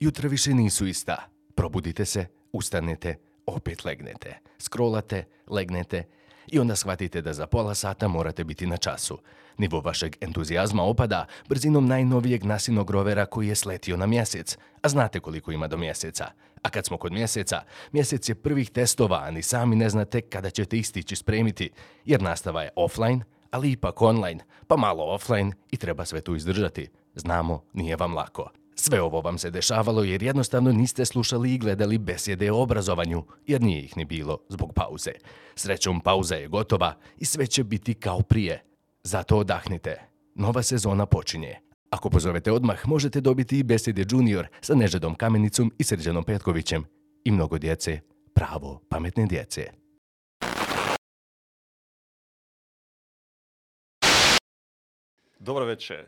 Jutra više nisu ista. Probudite se, ustanete, opet legnete. Scrollate, legnete i onda shvatite da za pola sata morate biti na času. Nivo vašeg entuzijazma opada brzinom najnovijeg nasinog rovera koji je sletio na mjesec, a znate koliko ima do mjeseca. A kad smo kod mjeseca, mjesec je prvih testova, a ni sami ne znate kada ćete ih stići spremiti, jer nastava je offline, ali ipak online, pa malo offline i treba sve tu izdržati. Znamo, nije vam lako. Sve ovo vam se dešavalo jer jednostavno niste slušali i gledali besjede o obrazovanju, jer nije ih ni bilo zbog pauze. Srećom, pauza je gotova i sve će biti kao prije. Zato odahnite. Nova sezona počinje. Ako pozovete odmah, možete dobiti i besjede junior sa Nežedom Kamenicom i Srđanom Petkovićem. I mnogo djece, pravo pametne djece. Dobro večer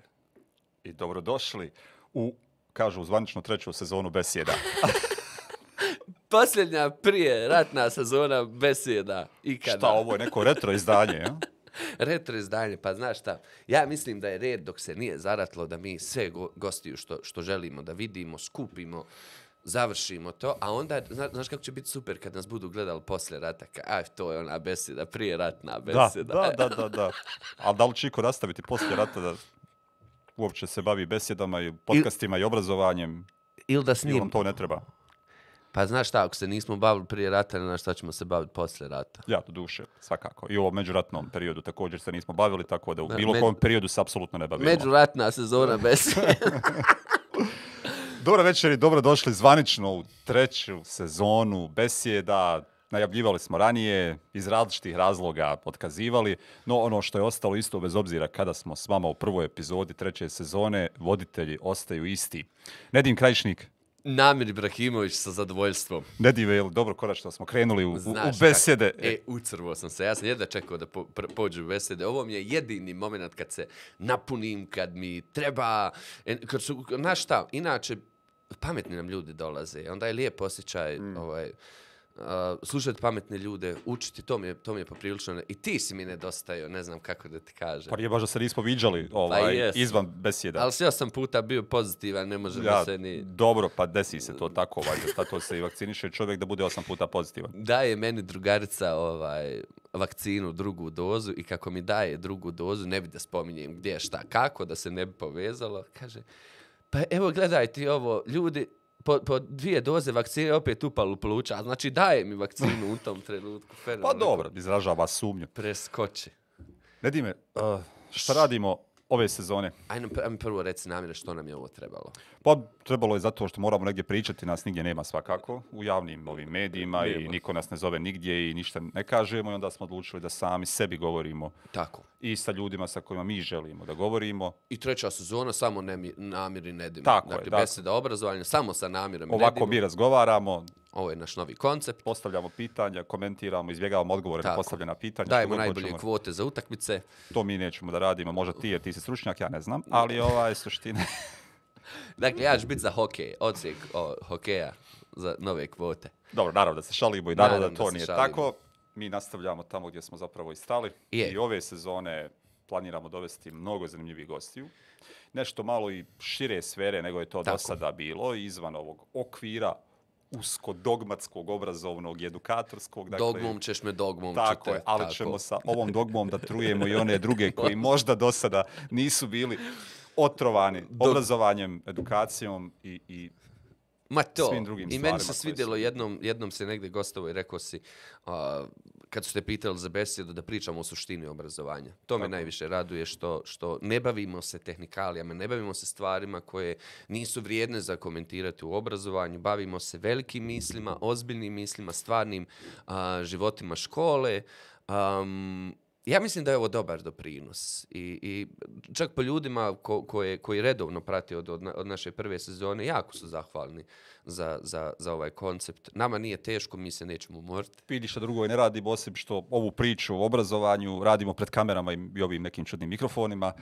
i dobrodošli u, kažu, zvanično treću sezonu Besjeda. Posljednja prije ratna sezona besjeda ikada. Šta, ovo je neko retro izdanje, ja? Retro izdanje, pa znaš šta, ja mislim da je red dok se nije zaratlo da mi sve go, gostiju što, što želimo da vidimo, skupimo, završimo to, a onda, zna, znaš kako će biti super kad nas budu gledali posle rata, ka, aj, to je ona besjeda, prije ratna Da, besjeda. da, da, da, da. Ali da li će iko nastaviti poslije rata da uopće se bavi besjedama i podcastima i obrazovanjem? Ili da Ili snim, vam to ne treba? pa znaš šta, ako se nismo bavili prije rata, na šta ćemo se baviti posle rata. Ja, do duše, svakako. I u ovom međuratnom periodu također se nismo bavili, tako da u bilo me- kom periodu se apsolutno ne bavimo. Međuratna sezona besjeda. Dobro večer i dobrodošli zvanično u treću sezonu besjeda. Najavljivali smo ranije, iz različitih razloga otkazivali, no ono što je ostalo isto bez obzira kada smo s vama u prvoj epizodi treće sezone, voditelji ostaju isti. Nedim Krajišnik, Namir Ibrahimović sa zadovoljstvom. Nedim, je li dobro konačno smo krenuli u, u, u Znaš besjede. Kako, e, ucrvo sam se. Ja sam jedva čekao da po, pr, pođu u besede. Ovo mi je jedini moment kad se napunim, kad mi treba... En, kad su, znaš šta, inače, pametni nam ljudi dolaze. Onda je lijep osjećaj mm. ovaj, uh, slušati pametne ljude, učiti, to mi je, to mi je poprilično... ne- I ti si mi nedostajao, ne znam kako da ti kažem. Pa nije baš da se nismo viđali ovaj, jes. izvan besjeda. Ali sve sam puta bio pozitivan, ne može ja, da se ni... Dobro, pa desi se to tako, valjda, tako se i vakciniše čovjek da bude osam puta pozitivan. daje meni drugarica ovaj vakcinu drugu dozu i kako mi daje drugu dozu, ne bi da spominjem gdje, šta, kako, da se ne bi povezalo, kaže, pa evo gledaj ti ovo, ljudi, po, po dvije doze vakcine opet upalo u pluća, znači daje mi vakcinu u tom trenutku. Pa fenomenalno. dobro, izražava sumnju. Preskoči. Nedime, uh, šta radimo ove sezone? Ajde, ajme prvo reci namjere što nam je ovo trebalo. Pa trebalo je zato što moramo negdje pričati, nas nigdje nema svakako, u javnim ovim medijima i niko nas ne zove nigdje i ništa ne kažemo i onda smo odlučili da sami sebi govorimo Tako. i sa ljudima sa kojima mi želimo da govorimo. I treća sezona, samo nemi, namir i nedim. Tako je, dakle, dakle. beseda obrazovanja, samo sa namirom i Ovako nedimom. mi razgovaramo, Ovo je naš novi koncept. postavljamo pitanja, komentiramo, izbjegavamo odgovore na Tako. postavljena pitanja. Dajemo najbolje hoćemo. kvote za utakmice. To mi nećemo da radimo, možda ti jer ti si stručnjak, ja ne znam, ali ova je suština. Dakle, ja ću biti za hokej, odsjek o, hokeja za nove kvote. Dobro, naravno da se šalimo i naravno, Naravno da to da nije šalimo. tako. Mi nastavljamo tamo gdje smo zapravo i stali. Je. I ove sezone planiramo dovesti mnogo zanimljivih gostiju. Nešto malo i šire sfere nego je to do Tako. sada bilo, izvan ovog okvira usko dogmatskog, obrazovnog i edukatorskog. Dakle, Dogmom ćeš me dogmom Tako je, ali tako. ćemo sa ovom dogmom da trujemo i one druge koji možda do sada nisu bili otrovani obrazovanjem, edukacijom i, i Ma to, svim drugim i meni stvarima se svidjelo su- jednom, jednom se negdje gostovo i rekao si, a, kad su te pitali za besjedu, da pričamo o suštini obrazovanja. To me Tako. najviše raduje što, što ne bavimo se tehnikalijama, ne bavimo se stvarima koje nisu vrijedne za komentirati u obrazovanju, bavimo se velikim mislima, ozbiljnim mislima, stvarnim a, životima škole, am, ja mislim da je ovo dobar doprinos i, i čak po ljudima ko, koje, koji redovno prati od, od, na- od naše prve sezone, jako su zahvalni za, za, za ovaj koncept. Nama nije teško, mi se nećemo umoriti. Vidi što drugo ne radimo, osim što ovu priču o obrazovanju radimo pred kamerama i, ovim nekim čudnim mikrofonima.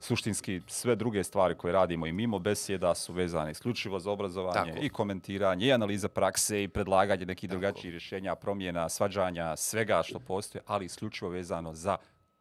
Suštinski sve druge stvari koje radimo i mimo besjeda su vezane isključivo za obrazovanje Tako. i komentiranje i analiza prakse i predlaganje nekih drugačijih rješenja, promjena, svađanja, svega što postoje, ali isključivo vezano za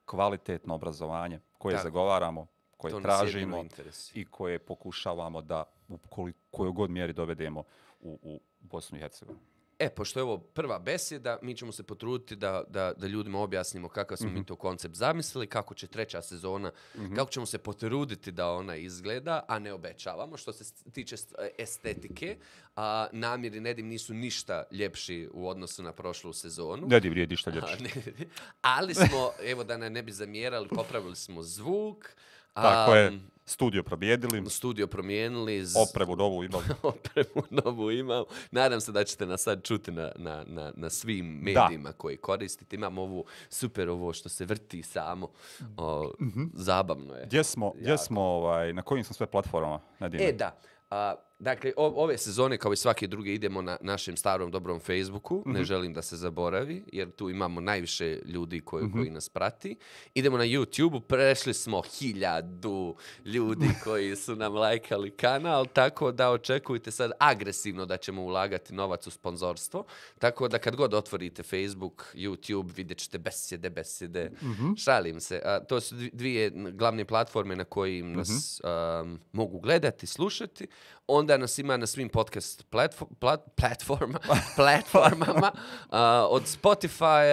kvalitetno obrazovanje koje Tako. zagovaramo, koje tražimo i koje pokušavamo da u kojoj god mjeri dovedemo u, u Bosnu i Hercegovinu. E, pošto je ovo prva besjeda, mi ćemo se potruditi da, da, da ljudima objasnimo kakav smo mi to koncept zamislili, kako će treća sezona, kako ćemo se potruditi da ona izgleda, a ne obećavamo. Što se tiče st- estetike, a, namjeri Nedim nisu ništa ljepši u odnosu na prošlu sezonu. Ne div vrijedi šta A, ne, ali smo, evo da ne, ne bi zamjerali, popravili smo zvuk. Tako am, je, studio probijedili, Studio promijenili. z- opremu novu imali. opremu novu imam. Nadam se da ćete nas sad čuti na, na, na, na svim medijima koji koristite. Imamo ovu super ovo što se vrti samo. O, Zabavno je. Gdje smo, gdje smo ovaj, na kojim smo sve platformama? Nadine? E, da. A, dakle, o, ove sezone, kao i svake druge, idemo na našem starom dobrom Facebooku. Ne želim da se zaboravi, jer tu imamo najviše ljudi koji, koji nas prati. Idemo na YouTube, prešli smo hiljadu ljudi koji su nam lajkali kanal, tako da očekujte sad agresivno da ćemo ulagati novac u sponzorstvo. Tako da kad god otvorite Facebook, YouTube, vidjet ćete besjede, besjede. Šalim se. A, to su dvi- dvije glavne platforme na kojim nas um, mogu gledati, slušati. Onda nas ima na svim podcast platfo- plat- platforma, platformama. a, od Spotify,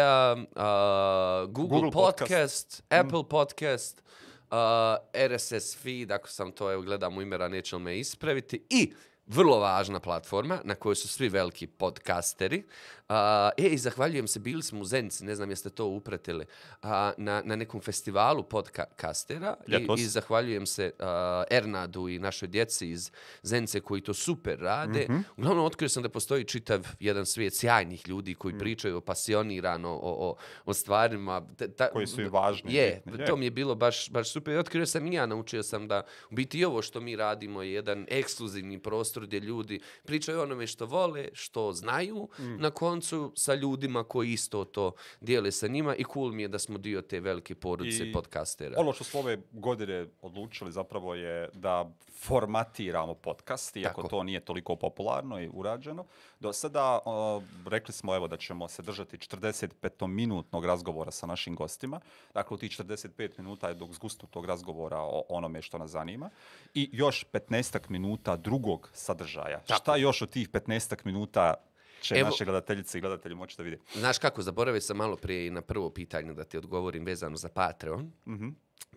Google, Google Podcast, Podcast. Apple Podcast, a, RSS feed, ako sam to evo, gledam u imera, neće li me ispraviti. I vrlo važna platforma na kojoj su svi veliki podcasteri. A, e, i zahvaljujem se, bili smo u Zenci, ne znam jeste to upratili, a, na, na nekom festivalu podcastera i, Ljetos. i zahvaljujem se a, Ernadu i našoj djeci iz Zence koji to super rade. Mhm. Uglavnom, otkrio sam da postoji čitav jedan svijet sjajnih ljudi koji Mm. pričaju pasionirano o, o, o stvarima. Te- ta- Koji su i važni, Je, bitni, je. to mi je bilo baš, baš super. I otkrio sam i ja, naučio sam da u biti ovo što mi radimo je jedan ekskluzivni prostor gdje ljudi pričaju onome što vole, što znaju, Mm. na koncu sa ljudima koji isto to dijele sa njima i cool mi je da smo dio te velike porodice I podcastera. Ono što smo ove godine odlučili zapravo je da formatiramo podcast, iako Tako. to nije toliko popularno i urađeno. Do sada o, rekli smo evo da ćemo se držati 45-minutnog razgovora sa našim gostima. Dakle, u tih 45 minuta je dok zgustu tog razgovora o onome što nas zanima. I još 15 minuta drugog sadržaja. Šta još od tih 15 minuta će Evo- naše gledateljice i gledatelji moći da vidjeti? Znaš kako, zaboravio sam malo prije i na prvo pitanje da ti odgovorim vezano za Patreon. Mhm.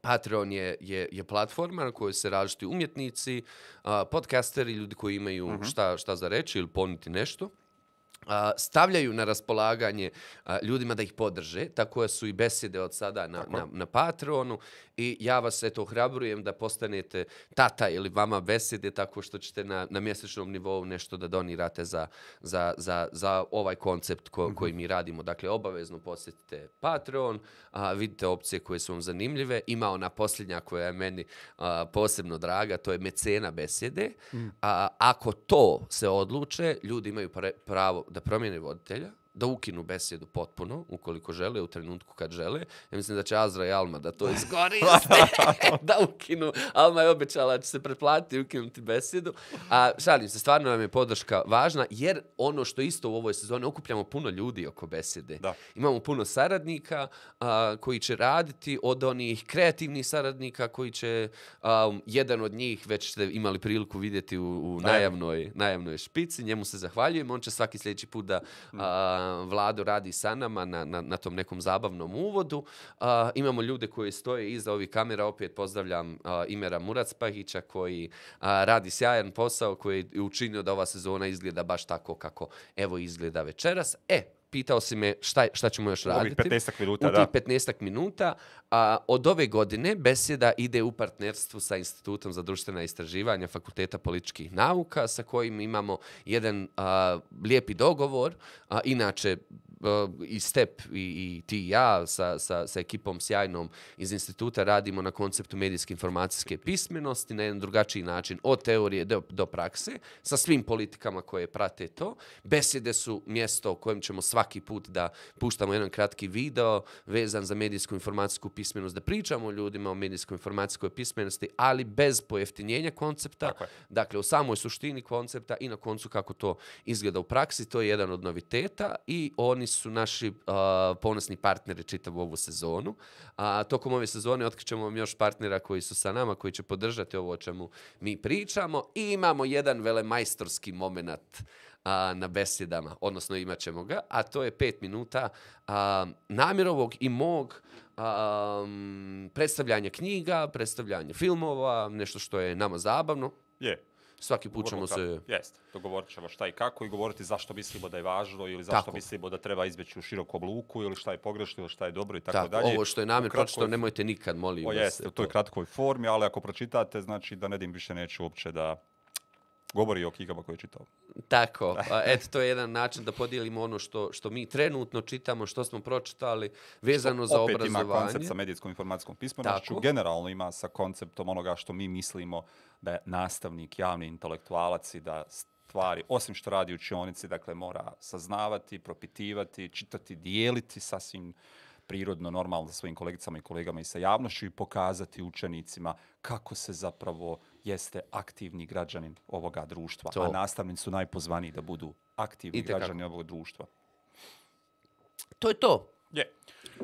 Patreon je, je, je platforma na kojoj se različiti umjetnici, a, podcasteri, ljudi koji imaju Mhm. šta, šta za reći ili ponuditi nešto, stavljaju na raspolaganje ljudima da ih podrže, tako da su i besede od sada na, na, na Patreonu i ja vas eto ohrabrujem da postanete tata ili vama besede tako što ćete na, na mjesečnom nivou nešto da donirate za, za, za, za ovaj koncept ko, koji mi radimo. Dakle, obavezno posjetite Patreon, a, vidite opcije koje su vam zanimljive. Ima ona posljednja koja je meni a, posebno draga, to je mecena besjede. A, ako to se odluče, ljudi imaju pravo da promijene voditelja, da ukinu besjedu potpuno, ukoliko žele, u trenutku kad žele. Ja mislim da će Azra i Alma da to iskoriste, da ukinu. Alma je obećala da će se pretplatiti i ukinuti besjedu. A šalim se, stvarno nam je podrška važna, jer ono što isto u ovoj sezoni, okupljamo puno ljudi oko besjede. Da. Imamo puno saradnika a, koji će raditi, od onih kreativnih saradnika koji će, a, jedan od njih već ste imali priliku vidjeti u, u najavnoj, najavnoj špici, njemu se zahvaljujem, on će svaki sljedeći put da a, Vlado radi sa nama na, na, na tom nekom zabavnom uvodu. A, imamo ljude koji stoje iza ovih kamera, opet pozdravljam a, Imera Muracpahića koji a, radi sjajan posao koji je učinio da ova sezona izgleda baš tako kako evo izgleda večeras. E, pitao si me šta, šta ćemo još Ovih raditi. 15 minuta, U da. tih 15 minuta. A, od ove godine besjeda ide u partnerstvu sa Institutom za društvena istraživanja Fakulteta političkih nauka sa kojim imamo jedan a, lijepi dogovor. A, inače, i Step i, i ti i ja sa, sa, sa ekipom sjajnom iz instituta radimo na konceptu medijske informacijske pismenosti na jedan drugačiji način od teorije do, do prakse sa svim politikama koje prate to. Besjede su mjesto u kojem ćemo svaki put da puštamo jedan kratki video vezan za medijsku informacijsku pismenost, da pričamo o ljudima o medijskoj informacijskoj pismenosti, ali bez pojeftinjenja koncepta, dakle u samoj suštini koncepta i na koncu kako to izgleda u praksi, to je jedan od noviteta i oni su naši uh, ponosni partneri čitavu ovu sezonu. A tokom ove sezone otkrićemo vam još partnera koji su sa nama, koji će podržati ovo o čemu mi pričamo i imamo jedan velemajstorski moment a, na besjedama, odnosno imat ćemo ga, a to je pet minuta uh, a, Namirovog i mog a, um, predstavljanja knjiga, predstavljanja filmova, nešto što je nama zabavno. Je. Svaki put ćemo se... Jeste. Dogovorit ćemo šta i kako i govoriti zašto mislimo da je važno ili zašto Tako. mislimo da treba izbjeći u širokom luku ili šta je pogrešno ili šta je dobro i tako, Tako, dalje. ovo što je namjer kratkoj- pročitao, nemojte nikad, molim O, vas. jeste, u toj to. kratkoj formi, ali ako pročitate, znači da Nedim više neće uopće da govori o knjigama koje je čitao. Tako, eto, to je jedan način da podijelimo ono što, što mi trenutno čitamo, što smo pročitali, vezano za Opet obrazovanje. ima koncept sa medijskom informacijskom pismenošću, Tako. generalno ima sa konceptom onoga što mi mislimo da je nastavnik, javni intelektualac i da stvari, osim što radi u učionici, dakle mora saznavati, propitivati, čitati, dijeliti sasvim prirodno, normalno sa svojim kolegicama i kolegama i sa javnošću i pokazati učenicima kako se zapravo jeste aktivni građanin ovoga društva. To. A nastavnici su najpozvaniji da budu aktivni Itekako. građani ovog društva. To je to. Je.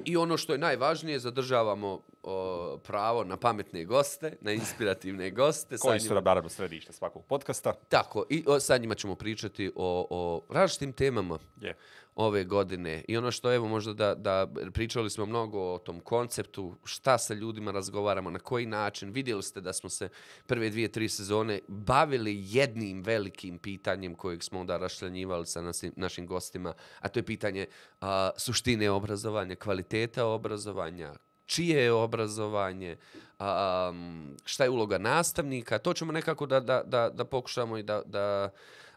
I ono što je najvažnije, zadržavamo o, pravo na pametne goste, na inspirativne goste. Koji su nam naravno središte svakog podcasta. Tako, i o, sa njima ćemo pričati o, o različitim temama Je. ove godine. I ono što, evo, možda da, da pričali smo mnogo o tom konceptu, šta sa ljudima razgovaramo, na koji način. Vidjeli ste da smo se prve dvije, tri sezone bavili jednim velikim pitanjem kojeg smo onda rašljanjivali sa nasim, našim gostima, a to je pitanje a, suštine obrazovanja, kvaliteta obrazovanja, čije je obrazovanje, a, um, šta je uloga nastavnika, to ćemo nekako da, da, da, da pokušamo i da, da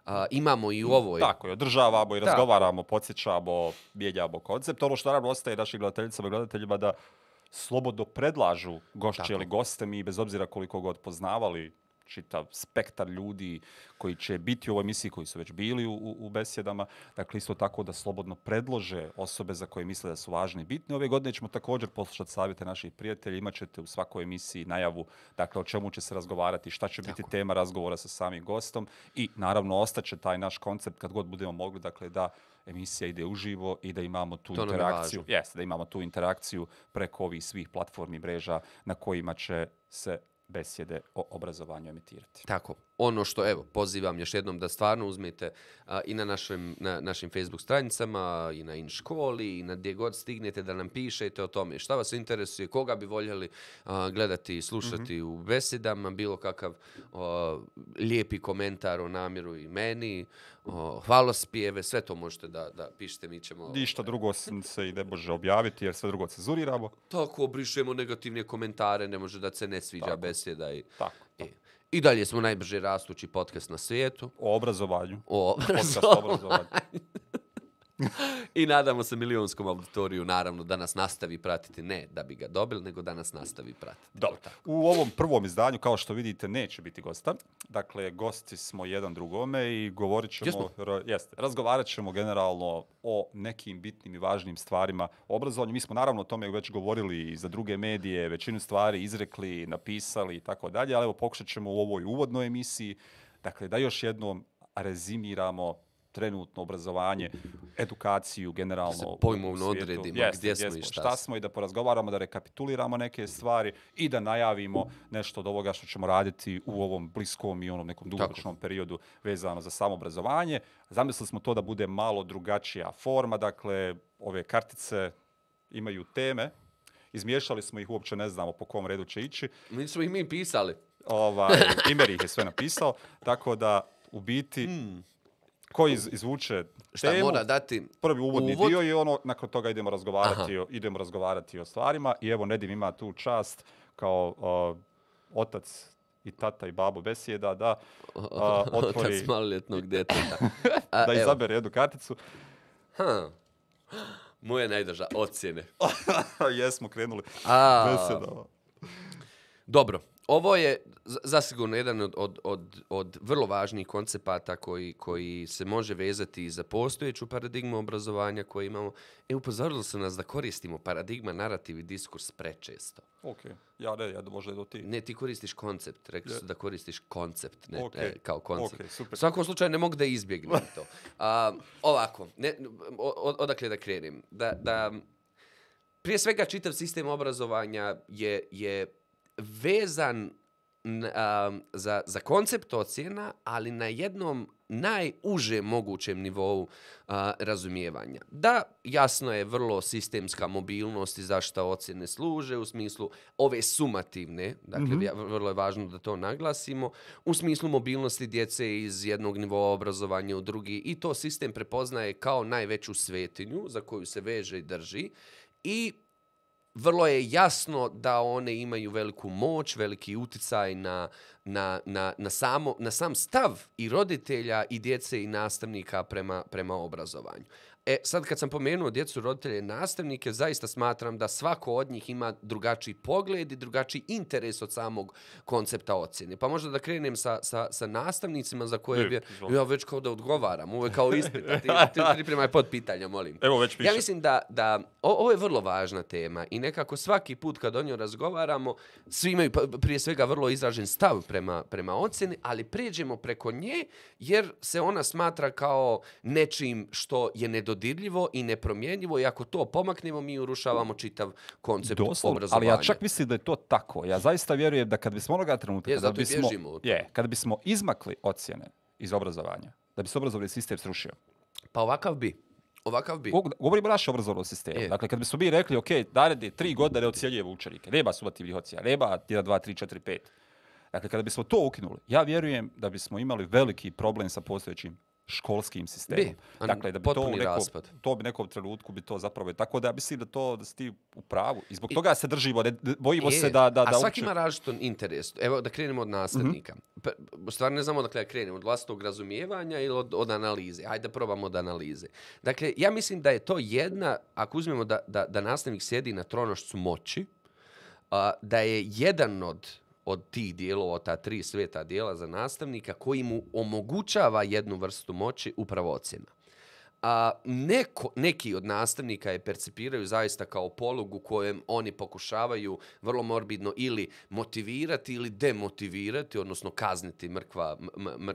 a, imamo i u ovoj. Tako je, održavamo i Tako. razgovaramo, podsjećamo, mijenjamo koncept. Ono što naravno ostaje našim gledateljicama i gledateljima da slobodno predlažu gošće Tako. ili goste mi, bez obzira koliko god poznavali čitav spektar ljudi koji će biti u ovoj emisiji, koji su već bili u, u, besjedama. Dakle, isto tako da slobodno predlože osobe za koje misle da su važne i bitne. Ove godine ćemo također poslušati savjete naših prijatelja. Imaćete u svakoj emisiji najavu dakle, o čemu će se razgovarati, šta će biti tema razgovora sa samim gostom i naravno ostaće taj naš koncept kad god budemo mogli dakle, da emisija ide uživo i da imamo tu To interakciju. Jeste, da imamo tu interakciju preko ovih svih platformi mreža na kojima će se besjede o obrazovanju emitirati. Tako. Ono što, evo, pozivam još jednom da stvarno uzmete a, i na, našim, na našim Facebook stranicama, i na in školi, i na gdje god stignete da nam pišete o tome šta vas interesuje, koga bi voljeli a, gledati i slušati u besedama, bilo kakav o, lijepi komentar o namjeru i meni, o, hvalospijeve, sve to možete da, da pišete, mi ćemo... Ništa drugo se i ne može objaviti jer sve drugo cenzuriramo. Tako obrišemo negativne komentare, ne može da se ne sviđa Tako. besjeda. I, Tako. I, dalje smo najbrže rastući podcast na svijetu. O obrazovanju. O Podcast o obrazovanju. I nadamo se milionskom auditoriju, naravno, da nas nastavi pratiti, ne da bi ga dobili, nego da nas nastavi pratiti. Dobro. U ovom prvom izdanju, kao što vidite, neće biti gosta. Dakle, gosti smo jedan drugome i govorit ćemo, ra- jeste, razgovarat ćemo generalno o nekim bitnim i važnim stvarima obrazovanju. Mi smo naravno o tome već govorili i za druge medije, većinu stvari izrekli, napisali i tako dalje, ali evo pokušat ćemo u ovoj uvodnoj emisiji, dakle, da još jednom rezimiramo trenutno obrazovanje, edukaciju generalno se u- u pojmovno odredimo Jeste, gdje smo i šta šta smo. i da porazgovaramo, da rekapituliramo neke stvari i da najavimo nešto od ovoga što ćemo raditi u ovom bliskom i onom nekom dugoročnom periodu vezano za samoobrazovanje. Zamislili smo to da bude malo drugačija forma, dakle, ove kartice imaju teme, izmiješali smo ih, uopće ne znamo po kom redu će ići. Mi smo ih mi pisali. Ovaj, Imer ih je sve napisao, tako da u biti ko iz, izvuče. Šta temu, mora dati prvi uvodni uvod? dio i ono nakon toga idemo razgovarati o, idemo razgovarati o stvarima i evo Nedim ima tu čast kao uh, otac i tata i babo besjeda da uh, otvori Otac maloljetnog djeteta. A, da evo, izabere jednu karticu. ha, Moje najdrža, ocjene. Jesmo krenuli. A, Besedama. Dobro, ovo je zasigurno jedan od, od, od, od vrlo važnijih koncepata koji, koji se može vezati za postojeću paradigmu obrazovanja koje imamo. E, upozorili su nas da koristimo paradigma, narativ i diskurs prečesto. Ok, ja ne, ja možda do ti. Ne, ti koristiš koncept. Rekli su da koristiš koncept, ne, Ok, e, kao koncept. ok, super. U svakom slučaju ne mogu da izbjegnem to. A, ovako, ne, o- o- odakle da krenem? Da, da, prije svega čitav sistem obrazovanja je, je vezan a, za, za koncept ocjena, ali na jednom najuže mogućem nivou a, razumijevanja. Da, jasno je vrlo sistemska mobilnost i zašto ocjene služe u smislu ove sumativne, dakle ja- vrlo je važno da to naglasimo, u smislu mobilnosti djece iz jednog nivoa obrazovanja u drugi i to sistem prepoznaje kao najveću svetinju za koju se veže i drži i vrlo je jasno da one imaju veliku moć, veliki uticaj na, na, na, na, samo, na sam stav i roditelja i djece i nastavnika prema, prema obrazovanju. E, sad kad sam pomenuo djecu, roditelje i nastavnike, zaista smatram da svako od njih ima drugačiji pogled i drugačiji interes od samog koncepta ocjene. Pa možda da krenem sa, sa, sa nastavnicima za koje Je, bi... Ja već kao da odgovaram, ovo je kao ispit. a Ti, ti pripremaj pod pitanja, molim. Evo već piše. Ja mislim da, da o, ovo je vrlo važna tema i nekako svaki put kad o njoj razgovaramo, svi imaju pa- prije svega vrlo izražen stav prema, prema ocjeni, ali pređemo preko nje jer se ona smatra kao nečim što je nedodirljivo i nepromjenjivo i ako to pomaknemo mi urušavamo čitav koncept Doslovno, obrazovanja. ali ja čak mislim da je to tako. Ja zaista vjerujem da kad bismo onoga trenutka, Je, kada bismo, je, kada bismo izmakli ocjene iz obrazovanja, da bi se obrazovni sistem srušio. Pa ovakav bi. Ovakav bi. Go- Govorimo o našem obrazovnom sistemu. Dakle, kad bismo mi rekli, ok, naredne tri godine ne ocjenjujemo učenike, nema sumativnih ocjena, nema 1, 2, 3, 4, 5. Dakle, kada bismo to ukinuli, ja vjerujem da bismo imali veliki problem sa postojećim školskim sistemom. Bi, dakle, da bi to, u nekom, raspad. to bi nekom trenutku bi to zapravo... Tako da ja mislim da to da si ti u pravu. I zbog toga se držimo, ne, bojimo se da... da, da a svaki uopće- ima različit interes. Evo da krenemo od nastavnika. Mm -hmm. Stvarno ne znamo dakle da krenemo od vlastnog razumijevanja ili od, od analize. Ajde da probamo od analize. Dakle, ja mislim da je to jedna, ako uzmemo da, da, da nastavnik sjedi na tronošcu moći, a, da je jedan od od tih dijelova, ta tri sveta dijela za nastavnika, koji mu omogućava jednu vrstu moći, upravo ocjena. A neko, neki od nastavnika je percipiraju zaista kao polugu kojem oni pokušavaju vrlo morbidno ili motivirati ili demotivirati, odnosno kazniti mrkva,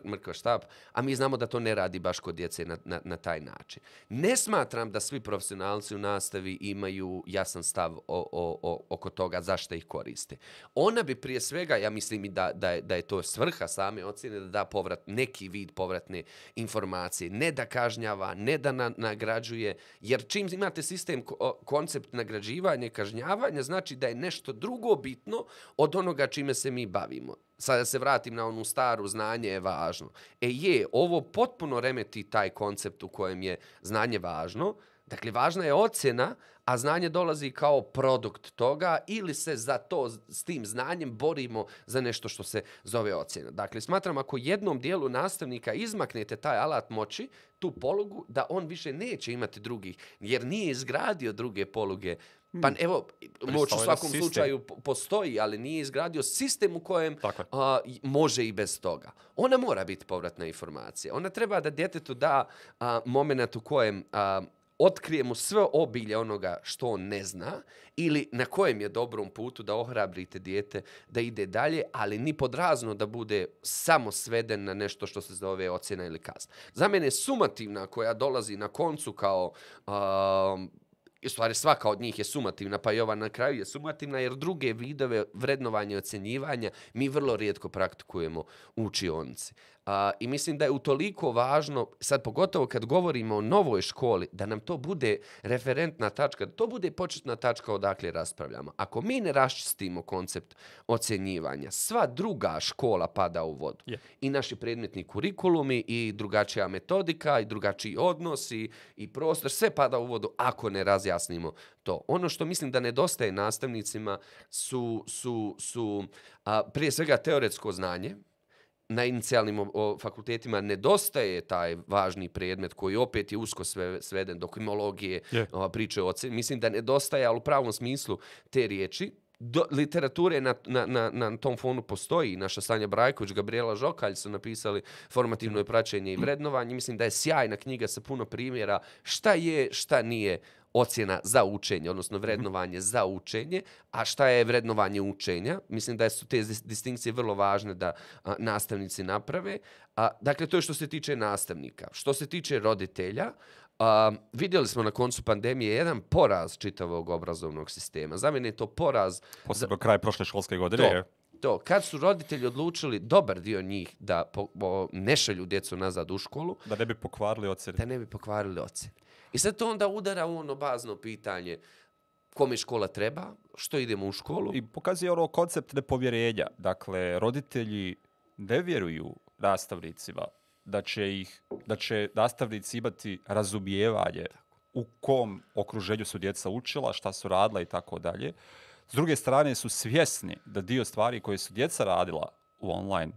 mrkva štab, a mi znamo da to ne radi baš kod djece na, na, na taj način. Ne smatram da svi profesionalci u nastavi imaju jasan stav o, o, o, oko toga zašto ih koriste. Ona bi prije svega, ja mislim i da, da, je, da je to svrha same ocjene, da da povrat, neki vid povratne informacije, ne da kažnjava, ne da na, nagrađuje, jer čim imate sistem, koncept nagrađivanja i kažnjavanja, znači da je nešto drugo bitno od onoga čime se mi bavimo. Sada se vratim na onu staru, znanje je važno. E je, ovo potpuno remeti taj koncept u kojem je znanje važno, Dakle, važna je ocjena, a znanje dolazi kao produkt toga ili se za to, s tim znanjem borimo za nešto što se zove ocjena. Dakle, smatram ako jednom dijelu nastavnika izmaknete taj alat moći, tu polugu, da on više neće imati drugih, jer nije izgradio druge poluge. Pa evo, moć u svakom sistem. slučaju po- postoji, ali nije izgradio sistem u kojem a, može i bez toga. Ona mora biti povratna informacija. Ona treba da djetetu da a, moment u kojem a, otkrijemo sve obilje onoga što on ne zna ili na kojem je dobrom putu da ohrabrite dijete da ide dalje, ali ni podrazno da bude samo sveden na nešto što se zove ocjena ili kazna. Za mene sumativna koja dolazi na koncu kao um, u stvari svaka od njih je sumativna, pa i ova na kraju je sumativna, jer druge vidove vrednovanja i ocjenjivanja mi vrlo rijetko praktikujemo u učionici. A, I mislim da je utoliko važno, sad pogotovo kad govorimo o novoj školi, da nam to bude referentna tačka, da to bude početna tačka odakle raspravljamo. Ako mi ne raščistimo koncept ocjenjivanja, sva druga škola pada u vodu. Je. I naši predmetni kurikulumi, i drugačija metodika, i drugačiji odnosi, i prostor, sve pada u vodu ako ne razjasnimo to. Ono što mislim da nedostaje nastavnicima su, su, su a, prije svega teoretsko znanje, na inicijalnim o, o, fakultetima nedostaje taj važni predmet koji opet je usko sve, sveden do krimologije, Je. ova priče o oceni. Mislim da nedostaje, ali u pravom smislu te riječi. Do, literature na, na, na, na tom fonu postoji. Naša Sanja Brajković, Gabriela Žokalj su napisali formativno je praćenje i vrednovanje. Mislim da je sjajna knjiga sa puno primjera šta je, šta nije ocjena za učenje, odnosno vrednovanje za učenje, a šta je vrednovanje učenja. Mislim da su te dis- distinkcije vrlo važne da a, nastavnici naprave. A, dakle, to je što se tiče nastavnika. Što se tiče roditelja, a, vidjeli smo na koncu pandemije jedan poraz čitavog obrazovnog sistema. Za mene je to poraz Posebno kraj prošle školske godine. to, to, kad su roditelji odlučili, dobar dio njih, da po, po, ne šalju djecu nazad u školu, Da ne bi pokvarili ocjene. da ne bi pokvarili ocjene. I sad to onda udara u ono bazno pitanje kome škola treba, što idemo u školu. I pokazuje ono koncept nepovjerenja. Dakle, roditelji ne vjeruju nastavnicima da će ih, da će nastavnici imati razumijevanje u kom okruženju su djeca učila, šta su radila i tako dalje. S druge strane su svjesni da dio stvari koje su djeca radila u online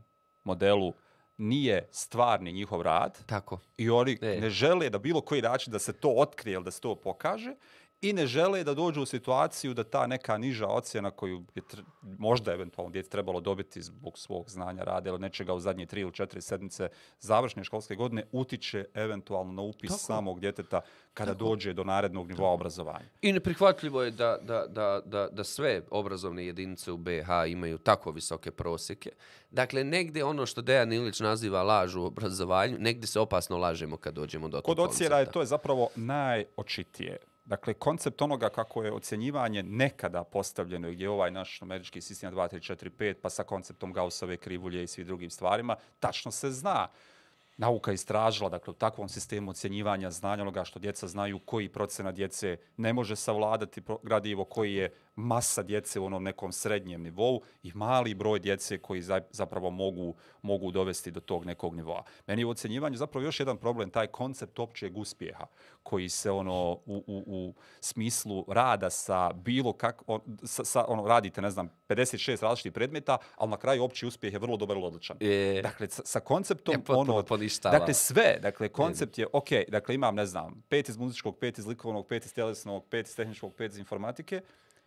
modelu nije stvarni njihov rad Tako. i oni E. ne žele da bilo koji način da se to otkrije ili da se to pokaže i ne žele da dođu u situaciju da ta neka niža ocjena koju je možda eventualno djete trebalo dobiti zbog svog znanja rada ili nečega u zadnje tri ili četiri sedmice završne školske godine utiče eventualno na upis Tako. samog djeteta kada dođe do narednog nivoa obrazovanja. I neprihvatljivo je da, da, da, da, da sve obrazovne jedinice u BH imaju tako visoke prosjeke. Dakle, negdje ono što Dejan Ilić naziva laž u obrazovanju, negdje se opasno lažemo kad dođemo do Kod tog ocjena je koncepta. to je zapravo najočitije. Dakle, koncept onoga kako je ocjenjivanje nekada postavljeno, gdje je ovaj naš numerički sistem 2, 3, 4, 5, pa sa konceptom Gaussove krivulje i svi drugim stvarima, tačno se zna. Nauka istražila, dakle, u takvom sistemu ocjenjivanja znanja onoga što djeca znaju, koji procena djece ne može savladati gradivo, koji je masa djece u onom nekom srednjem nivou i mali broj djece koji za- zapravo mogu, mogu dovesti do tog nekog nivoa. Meni je u ocjenjivanju zapravo još jedan problem, taj koncept općeg uspjeha koji se ono u, u, u smislu rada sa bilo kako, on, sa, sa, ono, radite, ne znam, 56 različitih predmeta, ali na kraju opći uspjeh je vrlo dobar ili odličan. E. Dakle, sa, sa konceptom Je potpuno ono, poništava. dakle sve, dakle koncept je, ok, dakle imam, ne znam, pet iz muzičkog, pet iz likovnog, pet iz tjelesnog, pet iz tehničkog, pet iz informatike,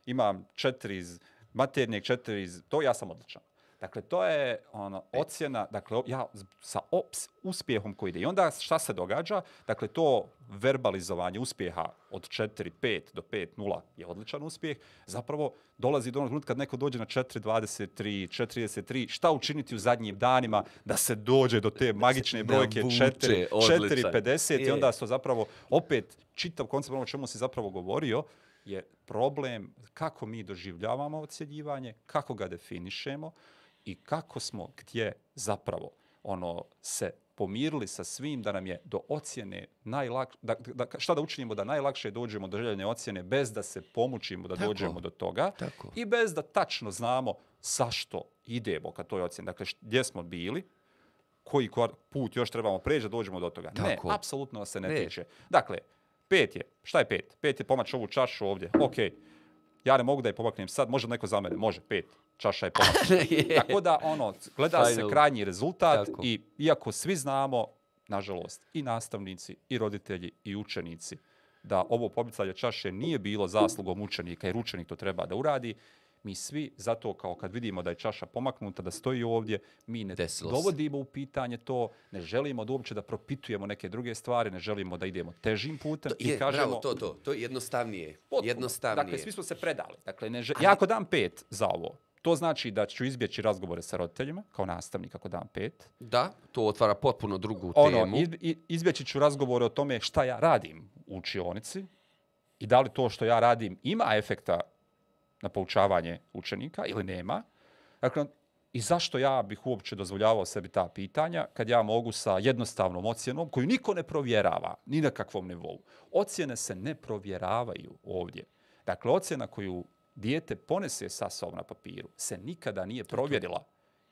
imam četiri iz maternijeg, četiri iz, to ja sam odličan. Dakle, to je ono, ocjena, dakle, ja sa ops, uspjehom koji ide. I onda šta se događa? Dakle, to verbalizovanje uspjeha od 4, 5 do 5, 0 je odličan uspjeh. Zapravo dolazi do onog trenutka kad neko dođe na 4.23, 4.33, šta učiniti u zadnjim danima da se dođe do te magične brojke vuče, 4, odličan. 4.50 i onda su zapravo opet čitav koncept ono čemu si zapravo govorio je problem kako mi doživljavamo ocjenjivanje, kako ga definišemo i kako smo gdje zapravo ono se pomirili sa svim da nam je do ocjene najlakše, da, da, šta da učinimo da najlakše dođemo do željene ocjene bez da se pomučimo da Tako. dođemo do toga Tako. i bez da tačno znamo zašto idemo ka toj ocjeni. Dakle, gdje smo bili, koji put još trebamo preći da dođemo do toga. Tako. Ne, apsolutno se ne, Ne. tiče. Dakle, pet je, šta je pet? Pet je pomaći ovu čašu ovdje. Ok, ja ne mogu da je pomaknem sad, može neko za mene, može, pet. Čaša je. Je. Tako da, ono, gleda se Final. krajnji rezultat Tako. i iako svi znamo, nažalost, i nastavnici, i roditelji, i učenici, da ovo pobicanje čaše nije bilo zaslugom učenika, jer učenik to treba da uradi, mi svi, zato kao kad vidimo da je čaša pomaknuta, da stoji ovdje, mi ne Desilo se. dovodimo u pitanje to, ne želimo da uopće da propitujemo neke druge stvari, ne želimo da idemo težim putem i Je, kažemo... bravo, to, to, to je jednostavnije. Potpuno. Jednostavnije. Dakle, svi smo se predali. Dakle, ne žel... Ja ako dam pet za ovo, to znači da ću izbjeći razgovore sa roditeljima, kao nastavnik ako dam pet. Da, to otvara potpuno drugu Ono, temu. izbjeći ću razgovore o tome šta ja radim u učionici i da li to što ja radim ima efekta na poučavanje učenika ili nema. Dakle, i zašto ja bih uopće dozvoljavao sebi ta pitanja kad ja mogu sa jednostavnom ocjenom koju niko ne provjerava ni na kakvom nivou. Ocjene se ne provjeravaju ovdje. Dakle, ocjena koju dijete ponese sa sobom na papiru se nikada nije provjerila.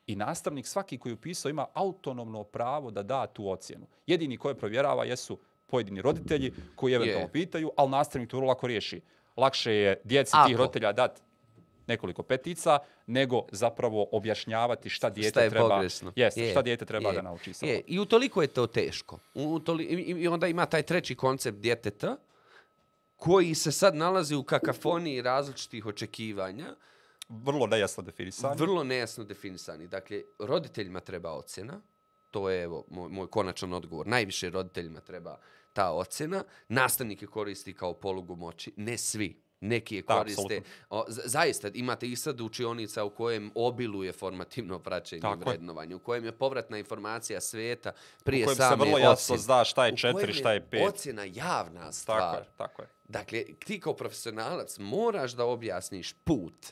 I nastavnik svaki koji je upisao ima autonomno pravo da da tu ocjenu. Jedini koje provjerava jesu pojedini roditelji koji eventualno Je. pitaju, ali nastavnik to vrlo lako riješi. Lakše je djeci tih Ako. roditelja dati nekoliko petica, nego zapravo objašnjavati šta dijete je treba, pogrešno. jeste, Je, šta dijete treba je, da nauči. samo. Je, I utoliko je to teško. U, toli, i, I onda ima taj treći koncept djeteta, koji se sad nalazi u kakafoniji različitih očekivanja, Vrlo nejasno definisanje. vrlo nejasno definisani. Dakle, roditeljima treba ocjena, to je evo, moj, moj konačan odgovor. Najviše roditeljima treba ta ocjena. Nastavnike koristi kao polugu moći. Ne svi. Neki je Da, koriste. apsolutno. o, za- zaista, imate i sad učionica u kojem obiluje formativno praćenje Tako i je. vrednovanje, u kojem je povratna informacija sveta prije U kojem se same vrlo jasno ocjene. zna šta je U četiri, kojem šta je pet. Ocjena javna stvar. Tako je, tako je. Dakle, ti kao profesionalac moraš da objasniš put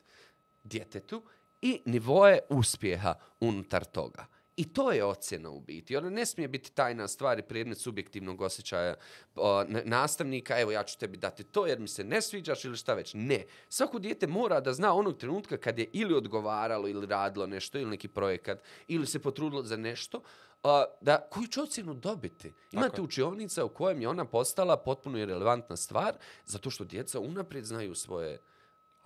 djetetu i nivoje uspjeha unutar toga. I to je ocjena u biti. Ona ne smije biti tajna stvar i predmet subjektivnog osjećaja o, nastavnika. Evo, ja ću tebi dati to jer mi se ne sviđaš ili šta već. Ne. Svako dijete mora da zna onog trenutka kad je ili odgovaralo ili radilo nešto ili neki projekat ili se potrudilo za nešto, da koju će ocjenu dobiti. Imate je. učionica u kojem je ona postala potpuno irelevantna stvar zato što djeca unaprijed znaju svoje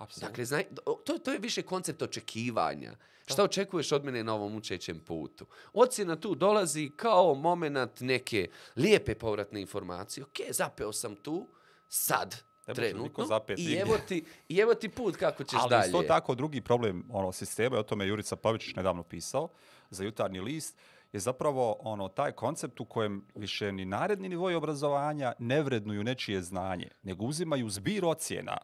Apsolutno. Dakle, znaj, to, to je više koncept očekivanja. Šta očekuješ od mene na ovom učećem putu? Ocjena tu dolazi kao moment neke lijepe povratne informacije. Ok, zapeo sam tu, sad, Ne trenutno, i evo, ti, i evo ti put kako ćeš Ali dalje. isto tako drugi problem ono sistema, o tome je Jurica Pavičić nedavno pisao za jutarnji list, je zapravo ono taj koncept u kojem više ni naredni nivoj obrazovanja ne vrednuju nečije znanje, nego uzimaju zbir ocjena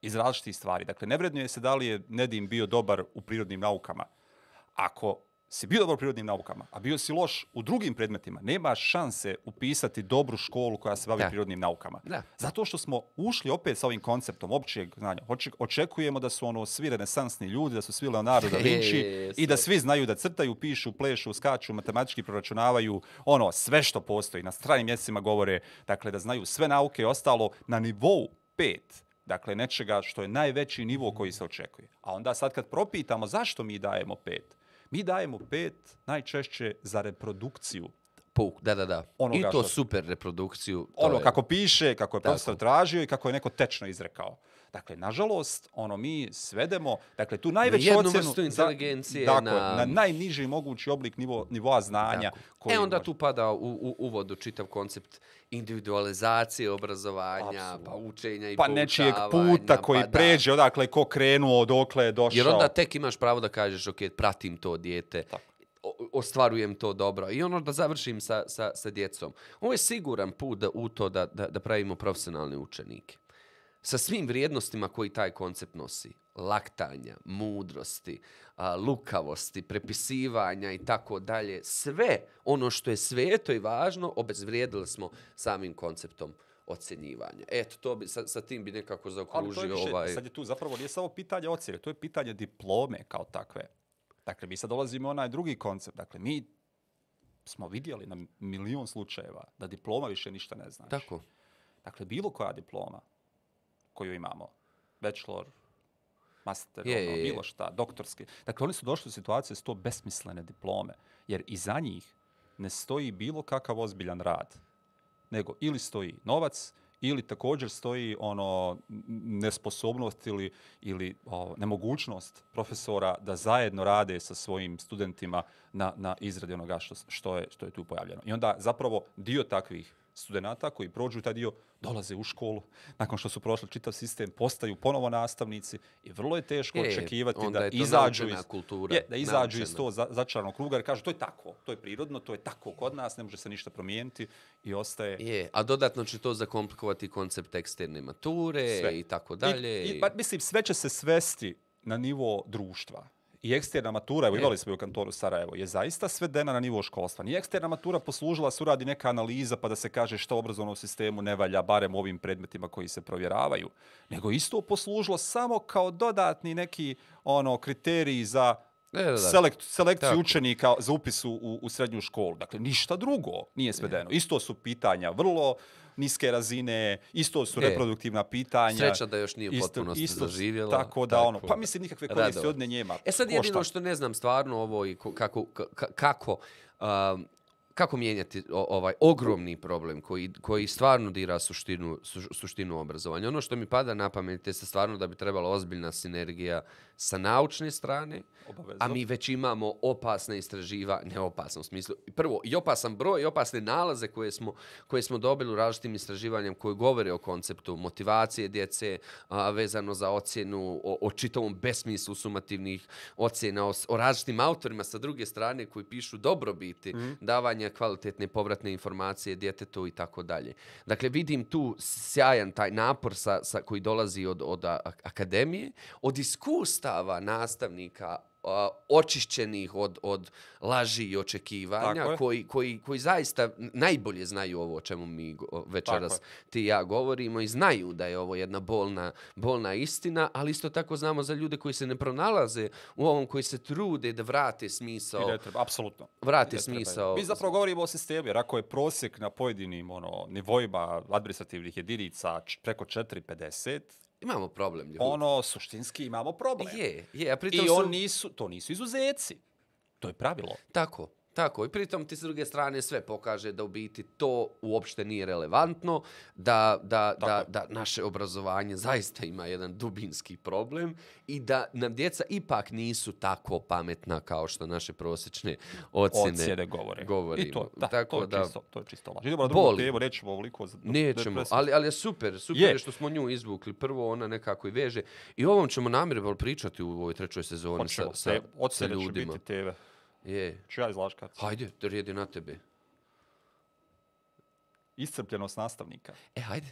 iz različitih stvari. Dakle, ne vrednuje se da li je Nedim bio dobar u prirodnim naukama. Ako si bio dobar u prirodnim naukama, a bio si loš u drugim predmetima, nemaš šanse upisati dobru školu koja se bavi Da. prirodnim naukama. Da. Zato što smo ušli opet sa ovim konceptom općeg znanja. Oče- Očekujemo da su ono svi renesansni ljudi, da su svi Leonardo da Vinci E, i da svi znaju da crtaju, pišu, plešu, skaču, matematički proračunavaju, ono, sve što postoji. Na stranim mjesecima govore, dakle, da znaju sve nauke i ostalo na nivou pet. Dakle, nečega što je najveći nivo koji se očekuje. A onda sad kad propitamo zašto mi dajemo pet, mi dajemo pet najčešće za reprodukciju Puk, da, da, da. Onoga I to što- super reprodukciju. to ono je- kako piše, kako je profesor tražio i kako je neko tečno izrekao. Dakle, nažalost, ono mi svedemo, dakle tu najveću ocjenu vrstu inteligencije, dakle, na- na najniži mogući oblik nivo, nivoa znanja Tako. koji E onda može- tu pada u, u uvodu čitav koncept individualizacije obrazovanja, Apsolutno. pa učenja i pa nečijeg puta koji pa da. pređe, odakle je ko krenuo, dokle je došao. Jer onda tek imaš pravo da kažeš, ok, pratim to dijete, Tako. ostvarujem to dobro. I ono da završim sa, sa, sa djecom. Ovo je siguran put da, u to da, da, da pravimo profesionalne učenike. Sa svim vrijednostima koji taj koncept nosi. Laktanja, mudrosti, lukavosti, prepisivanja i tako dalje. Sve ono što je sveto i važno, obezvrijedili smo samim konceptom ocjenjivanja. Eto, to bi, sa, sa tim bi nekako Ali to je zaokružio više, ovaj... sad je tu zapravo nije samo pitanje ocjene, to je pitanje diplome kao takve. Dakle, mi sad dolazimo onaj drugi koncept. Dakle, mi smo vidjeli na milion slučajeva da diploma više ništa ne znači. Tako. Dakle, bilo koja diploma koju imamo, bachelor, master, Je, ono, je, je. bilo šta, doktorski. Dakle, oni su došli u situaciju su to besmislene diplome, jer iza njih ne stoji bilo kakav ozbiljan rad, nego ili stoji novac, ili također stoji ono nesposobnost ili, ili o, nemogućnost profesora da zajedno rade sa svojim studentima na, na izradi onoga što, s- što, je, što je tu pojavljeno. I onda zapravo dio takvih studenta koji prođu taj dio dolaze u školu, nakon što su prošli čitav sistem, postaju ponovo nastavnici i vrlo je teško Je, očekivati da izađu iz, kultura, je, da izađu iz naučena. to za, začaranog kruga jer kažu to je tako, to je prirodno, to je tako kod nas, ne može se ništa promijeniti i ostaje Je, a dodatno će to zakomplikovati koncept eksterne mature Sve. i tako dalje. I, i, pa, mislim, sve će se svesti na nivo društva. I eksterna matura, evo imali smo u kantoru Sarajevo, je zaista svedena na nivo školstva. Nije eksterna matura poslužila se uradi neka analiza pa da se kaže šta u obrazovnom sistemu ne valja, barem ovim predmetima koji se provjeravaju, nego isto poslužilo samo kao dodatni neki ono kriteriji za Da, da, da. selekt, selekciju Tako. učenika za upis u, u, srednju školu. Dakle, ništa drugo nije svedeno. Isto su pitanja vrlo niske razine, isto su E, reproduktivna pitanja. Sreća da još nije u potpunosti zaživjela. Tako da, Tako ono, pa mislim nikakve koristi Radovan. od nje njema. E sad jedino što ne znam stvarno ovo i ko- kako, ka- kako um, kako mijenjati ovaj ogromni problem koji, koji stvarno dira suštinu, su- suštinu obrazovanja. Ono što mi pada na pamet je stvarno da bi trebala ozbiljna sinergija sa naučne strane, Obavezno. a mi već imamo opasne istraživa, ne opasno u smislu, prvo i opasan broj i opasne nalaze koje smo, koje smo dobili u različitim istraživanjem koje govore o konceptu motivacije djece, a, vezano za ocjenu, o, o čitavom besmislu sumativnih ocjena, o, o različitim autorima sa druge strane koji pišu dobrobiti, mm. davanja kvalitetne povratne informacije djetetu i tako dalje. Dakle, vidim tu sjajan taj napor sa, sa, koji dolazi od, od a, akademije, od iskustava nastavnika očišćenih od, od laži i očekivanja, koji, koji, koji zaista najbolje znaju ovo o čemu mi večeras Tako ti i ja govorimo i znaju da je ovo jedna bolna, bolna istina, ali isto tako znamo za ljude koji se ne pronalaze u ovom, koji se trude da vrate I smisao, ne treba, apsolutno. vrate Ne treba. smisao. Mi zapravo govorimo o sistemu, jer ako je prosjek na pojedinim ono, nivoima administrativnih jedinica preko 4,50, Imamo problem. ljudi. ono, suštinski imamo problem. Je, je, a pritom I su- on nisu, to nisu izuzeci. To je pravilo. Tako, tako. I pritom ti s druge strane sve pokaže da u biti to uopšte nije relevantno, da, da, da, Tako da naše obrazovanje zaista ima jedan dubinski problem i da nam djeca ipak nisu tako pametna kao što naše prosječne ocjene, Ocjene govore. govorimo. I to, da, Tako to, je da- čisto, to je čisto laž. Idemo na drugu temu, nećemo ovoliko... Nećemo, ali, ali je super, super je. Je. što smo nju izvukli. Prvo ona nekako i veže. I ovom ćemo namjerno pričati u ovoj trećoj sezoni sa, Hoćemo, sa, od sa sebe će ljudima. biti tebe. Je. Ću ja izlaškat. Hajde, da rijedi na tebe. Iscrpljenost nastavnika. E, hajde.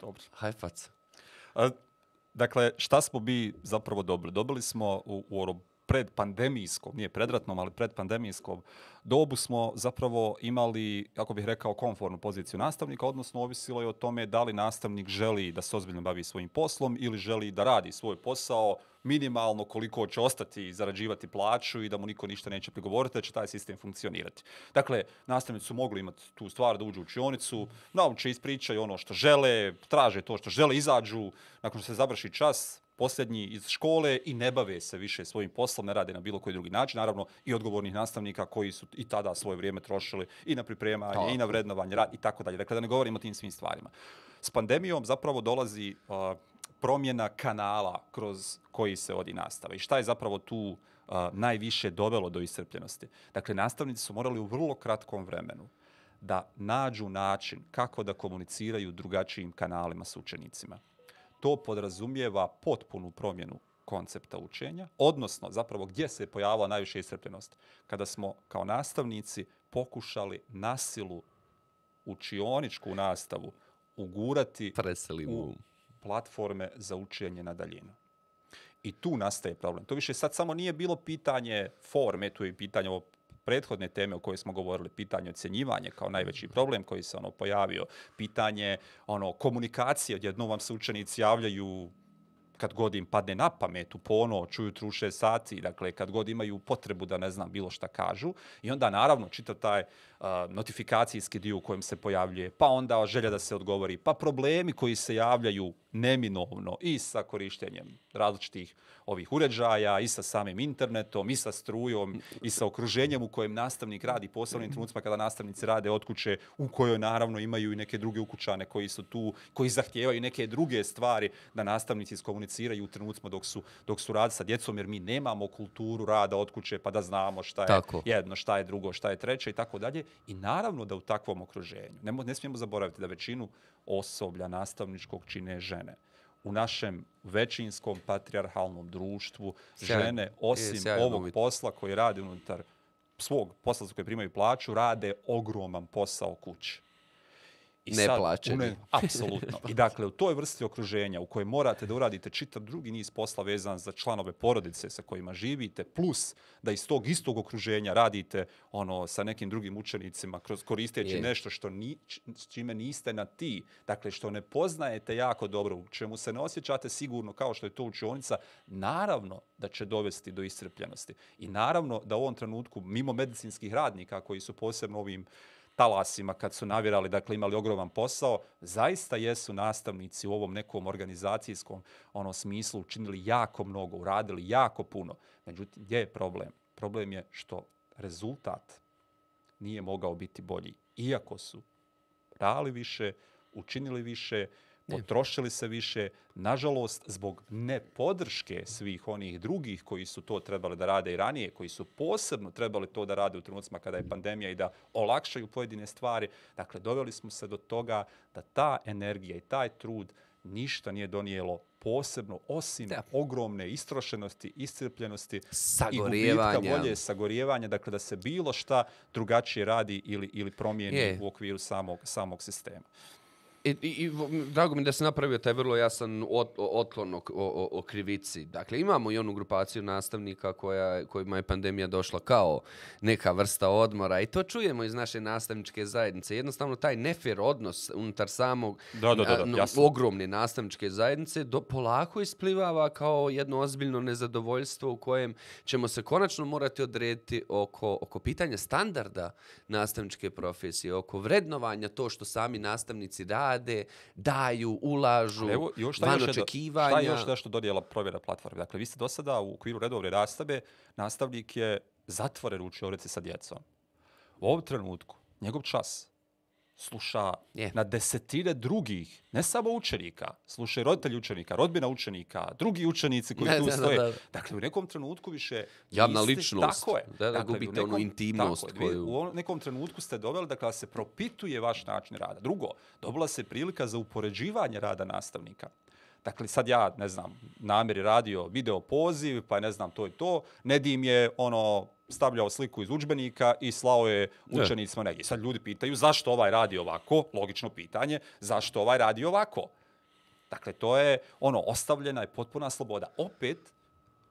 Dobro. Haj faca. A, Dakle, šta smo bi zapravo dobili? Dobili smo u, u onom predpandemijskom, nije predratnom, ali predpandemijskom dobu smo zapravo imali, kako bih rekao, konfornu poziciju nastavnika, odnosno ovisilo je o tome da li nastavnik želi da se ozbiljno bavi svojim poslom ili želi da radi svoj posao minimalno koliko će ostati i zarađivati plaću i da mu niko ništa neće prigovoriti, da će taj sistem funkcionirati. Dakle, nastavnici su mogli imati tu stvar da uđu u učionicu, nauče, ispričaju ono što žele, traže to što žele, izađu nakon što se završi čas, posljednji iz škole i ne bave se više svojim poslom, ne rade na bilo koji drugi način. Naravno, i odgovornih nastavnika koji su i tada svoje vrijeme trošili i na pripremanje, i na vrednovanje, rad i tako dalje. Dakle, da ne govorimo o tim svim stvarima. S pandemijom zapravo dolazi uh, promjena kanala kroz koji se vodi nastava. I šta je zapravo tu uh, najviše dovelo do iscrpljenosti? Dakle, nastavnici su morali u vrlo kratkom vremenu da nađu način kako da komuniciraju drugačijim kanalima s učenicima. To podrazumijeva potpunu promjenu koncepta učenja, odnosno zapravo gdje se je pojavila najviše iscrpljenost. Kada smo kao nastavnici pokušali nasilu učioničku nastavu ugurati Preselimo. u platforme za učenje na daljinu. I tu nastaje problem. To više sad samo nije bilo pitanje forme, tu je pitanje ovo prethodne teme o kojoj smo govorili, pitanje ocjenjivanja kao najveći problem koji se ono pojavio, pitanje ono komunikacije, odjednom vam se učenici javljaju kad god im padne na pamet u ponoć, ujutru u šest sati, dakle kad god imaju potrebu da ne znam bilo šta kažu. I onda naravno čitav taj uh, notifikacijski dio u kojem se pojavljuje, pa onda želja da se odgovori, pa problemi koji se javljaju neminovno i sa korištenjem različitih ovih uređaja i sa samim internetom i sa strujom i sa okruženjem u kojem nastavnik radi posebnim trenucima kada nastavnici rade od kuće u kojoj naravno imaju i neke druge ukućane koji su tu, koji zahtijevaju neke druge stvari da nastavnici iskomuniciraju u trenucima dok su, dok su radi sa djecom jer mi nemamo kulturu rada od kuće pa da znamo šta je Tako. jedno, šta je drugo, šta je treće i tako dalje. I naravno da u takvom okruženju, ne, ne smijemo zaboraviti da većinu osoblja nastavničkog čine žene. U našem većinskom patrijarhalnom društvu žene, Je, osim ovog posla koji rade unutar svog posla za koje primaju plaću, rade ogroman posao kući. I Neplaćeni. une- Apsolutno. I dakle, u toj vrsti okruženja u kojoj morate da uradite čitav drugi niz posla vezan za članove porodice sa kojima živite, plus da iz tog istog okruženja radite ono sa nekim drugim učenicima kroz koristeći Je. nešto što ni, s čime niste na ti, dakle što ne poznajete jako dobro, u čemu se ne osjećate sigurno kao što je to učionica, naravno da će dovesti do iscrpljenosti. I naravno da u ovom trenutku, mimo medicinskih radnika koji su posebno ovim talasima kad su navirali, dakle imali ogroman posao, zaista jesu nastavnici u ovom nekom organizacijskom ono smislu učinili jako mnogo, uradili jako puno. Međutim, gdje je problem? Problem je što rezultat nije mogao biti bolji. Iako su dali više, učinili više, potrošili se više, nažalost, zbog nepodrške svih onih drugih koji su to trebali da rade i ranije, koji su posebno trebali to da rade u trenucima kada je pandemija i da olakšaju pojedine stvari, dakle, doveli smo se do toga da ta energija i taj trud ništa nije donijelo posebno, osim Da. ogromne istrošenosti, iscrpljenosti i gubitka volje, sagorijevanja, dakle da se bilo šta drugačije radi ili, ili promijeni Je. u okviru samog, samog sistema. I, i, i drago mi da se napravio taj vrlo jasan ot, o- otklon o, o, o krivici. Dakle, imamo i onu grupaciju nastavnika koja, kojima je pandemija došla kao neka vrsta odmora i to čujemo iz naše nastavničke zajednice. Jednostavno, taj nefer odnos unutar samog Da, da, da, da, jasno. ogromne nastavničke zajednice do, polako isplivava kao jedno ozbiljno nezadovoljstvo u kojem ćemo se konačno morati odrediti oko, oko pitanja standarda nastavničke profesije, oko vrednovanja to što sami nastavnici rade, daju, ulažu, Ali Evo, još šta van još očekivanja. Šta je još nešto dodijela provjera platforme? Dakle, vi ste do sada u okviru redovne rastave, nastavnik je zatvoren u učionici sa djecom. U ovom trenutku, njegov čas sluša Je. na desetine drugih, ne samo učenika, slušaju roditelji učenika, rodbina učenika, drugi učenici koji Ne, tu da, da, stoje. da. Dakle, u nekom trenutku više... Javna niste- ličnost. Tako je. Da, da, Dakle, gubite onu intimnost tako koju- U nekom trenutku ste doveli dakle, da se propituje vaš način rada. Drugo, dobila se prilika za upoređivanje rada nastavnika. Dakle, sad ja, ne znam, namjer je radio video poziv, pa ne znam, to i to. Nedim je, ono, stavljao sliku iz udžbenika i slao je učenicima negdje. Sad ljudi pitaju zašto ovaj radi ovako, logično pitanje, zašto ovaj radi ovako? Dakle, to je, ono, ostavljena je potpuna sloboda. Opet,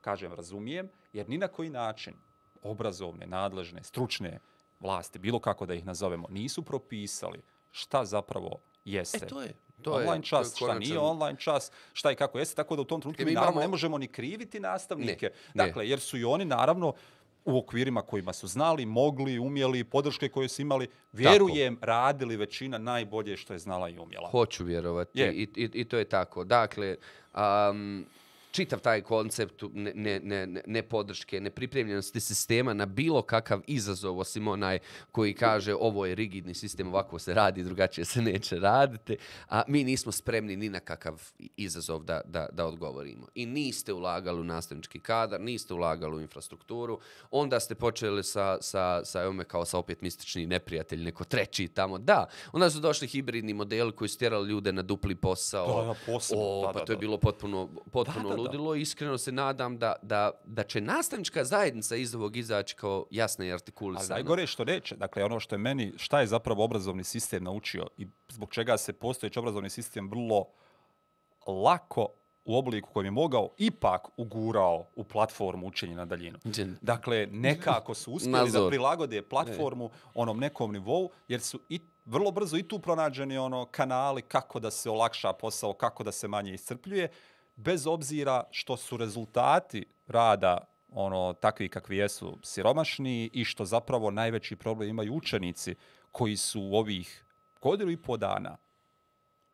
kažem, razumijem, jer ni na koji način obrazovne, nadležne, stručne vlasti, bilo kako da ih nazovemo, nisu propisali šta zapravo jeste. E, to je. To online je čas, šta konačan- nije online čas, šta i kako jeste, tako da u tom trenutku E, mi mi naravno imamo- ne možemo ni kriviti nastavnike. Ne, ne. dakle, jer su i oni naravno u okvirima kojima su znali, mogli, umjeli, podrške koje su imali, vjerujem, radili većina najbolje što je znala i umjela. Hoću vjerovati Je. I, i, i to je tako. Dakle, um, čitav taj koncept ne, ne, ne, ne- nepodrške, nepripremljenosti sistema na bilo kakav izazov, osim onaj koji kaže ovo je rigidni sistem, ovako se radi, drugačije se neće raditi, a mi nismo spremni ni na kakav izazov da, da, da odgovorimo. I niste ulagali u nastavnički kadar, niste ulagali u infrastrukturu, onda ste počeli sa, sa, sa ovome kao sa opet mistični neprijatelj, neko treći tamo, da, onda su došli hibridni modeli koji su tjerali ljude na dupli posao. Da, da, posebno, O, da, pa da, to je da. bilo potpuno, potpuno Da, da, da. Ludilo i iskreno se nadam da, da, da će nastavnička zajednica iz ovog izaći kao jasna i Ali artikulisana. najgore je što neće. Dakle, ono što je meni, šta je zapravo obrazovni sistem naučio i zbog čega se postojeći obrazovni sistem vrlo lako u obliku kojem je mogao ipak ugurao u platformu učenja na daljinu. Dakle, nekako su uspjeli da prilagode platformu onom nekom nivou, jer su i vrlo brzo i tu pronađeni ono kanali kako da se olakša posao, kako da se manje iscrpljuje, bez obzira što su rezultati rada ono takvi kakvi jesu siromašni i što zapravo najveći problem imaju učenici koji su u ovih godinu i po dana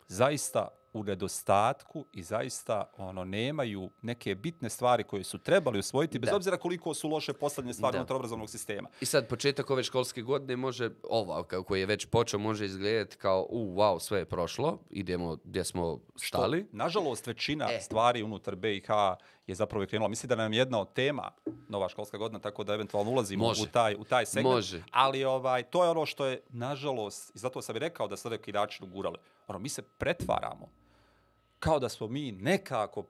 zaista u nedostatku i zaista ono nemaju neke bitne stvari koje su trebali usvojiti, bez Da. obzira koliko su loše postavljene stvari unutar obrazovnog sistema. I sad početak ove školske godine može, ova kao koji je već počeo, može izgledati kao, u, wow, sve je prošlo, idemo gdje smo stali. Nažalost, većina E. stvari unutar BiH je zapravo i krenula. Mislim da nam je jedna od tema nova školska godina, tako da eventualno ulazimo Može. u taj, u taj segment. Može. Ali ovaj, to je ono što je, nažalost, i zato sam i rekao da se neki način ugurali. Ono, mi se pretvaramo kao da smo mi nekako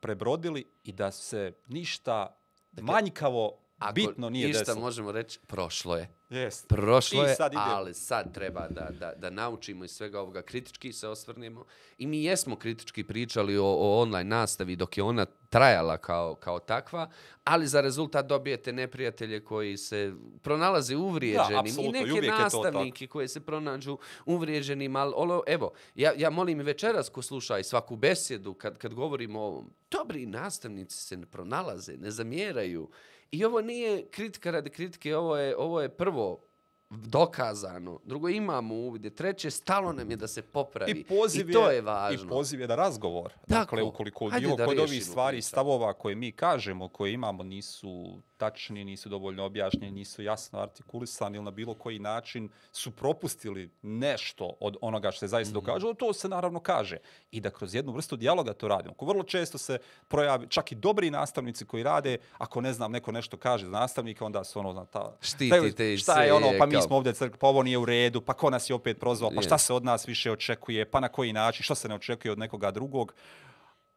prebrodili i da se ništa manjkavo Ako bitno nije išta desilo. možemo reći, prošlo je. Jest. Prošlo I je, sad ide- ali sad treba da, da, da naučimo iz svega ovoga, kritički se osvrnemo. I mi jesmo kritički pričali o, o online nastavi dok je ona trajala kao, kao takva, ali za rezultat dobijete neprijatelje koji se pronalaze uvrijeđenim i apsolutno, i neke nastavnike koji se pronađu uvrijeđenim, ali ono, evo, ja, ja molim večeras ko sluša i svaku besjedu kad, kad govorimo o ovom, dobri nastavnici se ne pronalaze, ne zamjeraju. I ovo nije kritika radi kritike, ovo je, ovo je prvo dokazano. Drugo, imamo uvide. Treće, stalo nam je da se popravi. I poziv I to je, je važno. I poziv je na razgovor. Dakle, ukoliko bilo da kod ovih stvari i priču. stavova koje mi kažemo, koje imamo, nisu tačni, nisu dovoljno objašnjeni, nisu jasno artikulisani ili na bilo koji način su propustili nešto od onoga što se zaista Mhm. događalo, to se naravno kaže. I da kroz jednu vrstu dijaloga to radimo. Ko vrlo često se projavi, čak i dobri nastavnici koji rade, ako ne znam, neko nešto kaže za nastavnika, onda su ono, zna, ta, Štitite i šta je ono, pa mi smo ovdje crk, pa ovo nije u redu, pa ko nas je opet prozvao, pa šta se od nas više očekuje, pa na koji način, što se ne očekuje od nekoga drugog.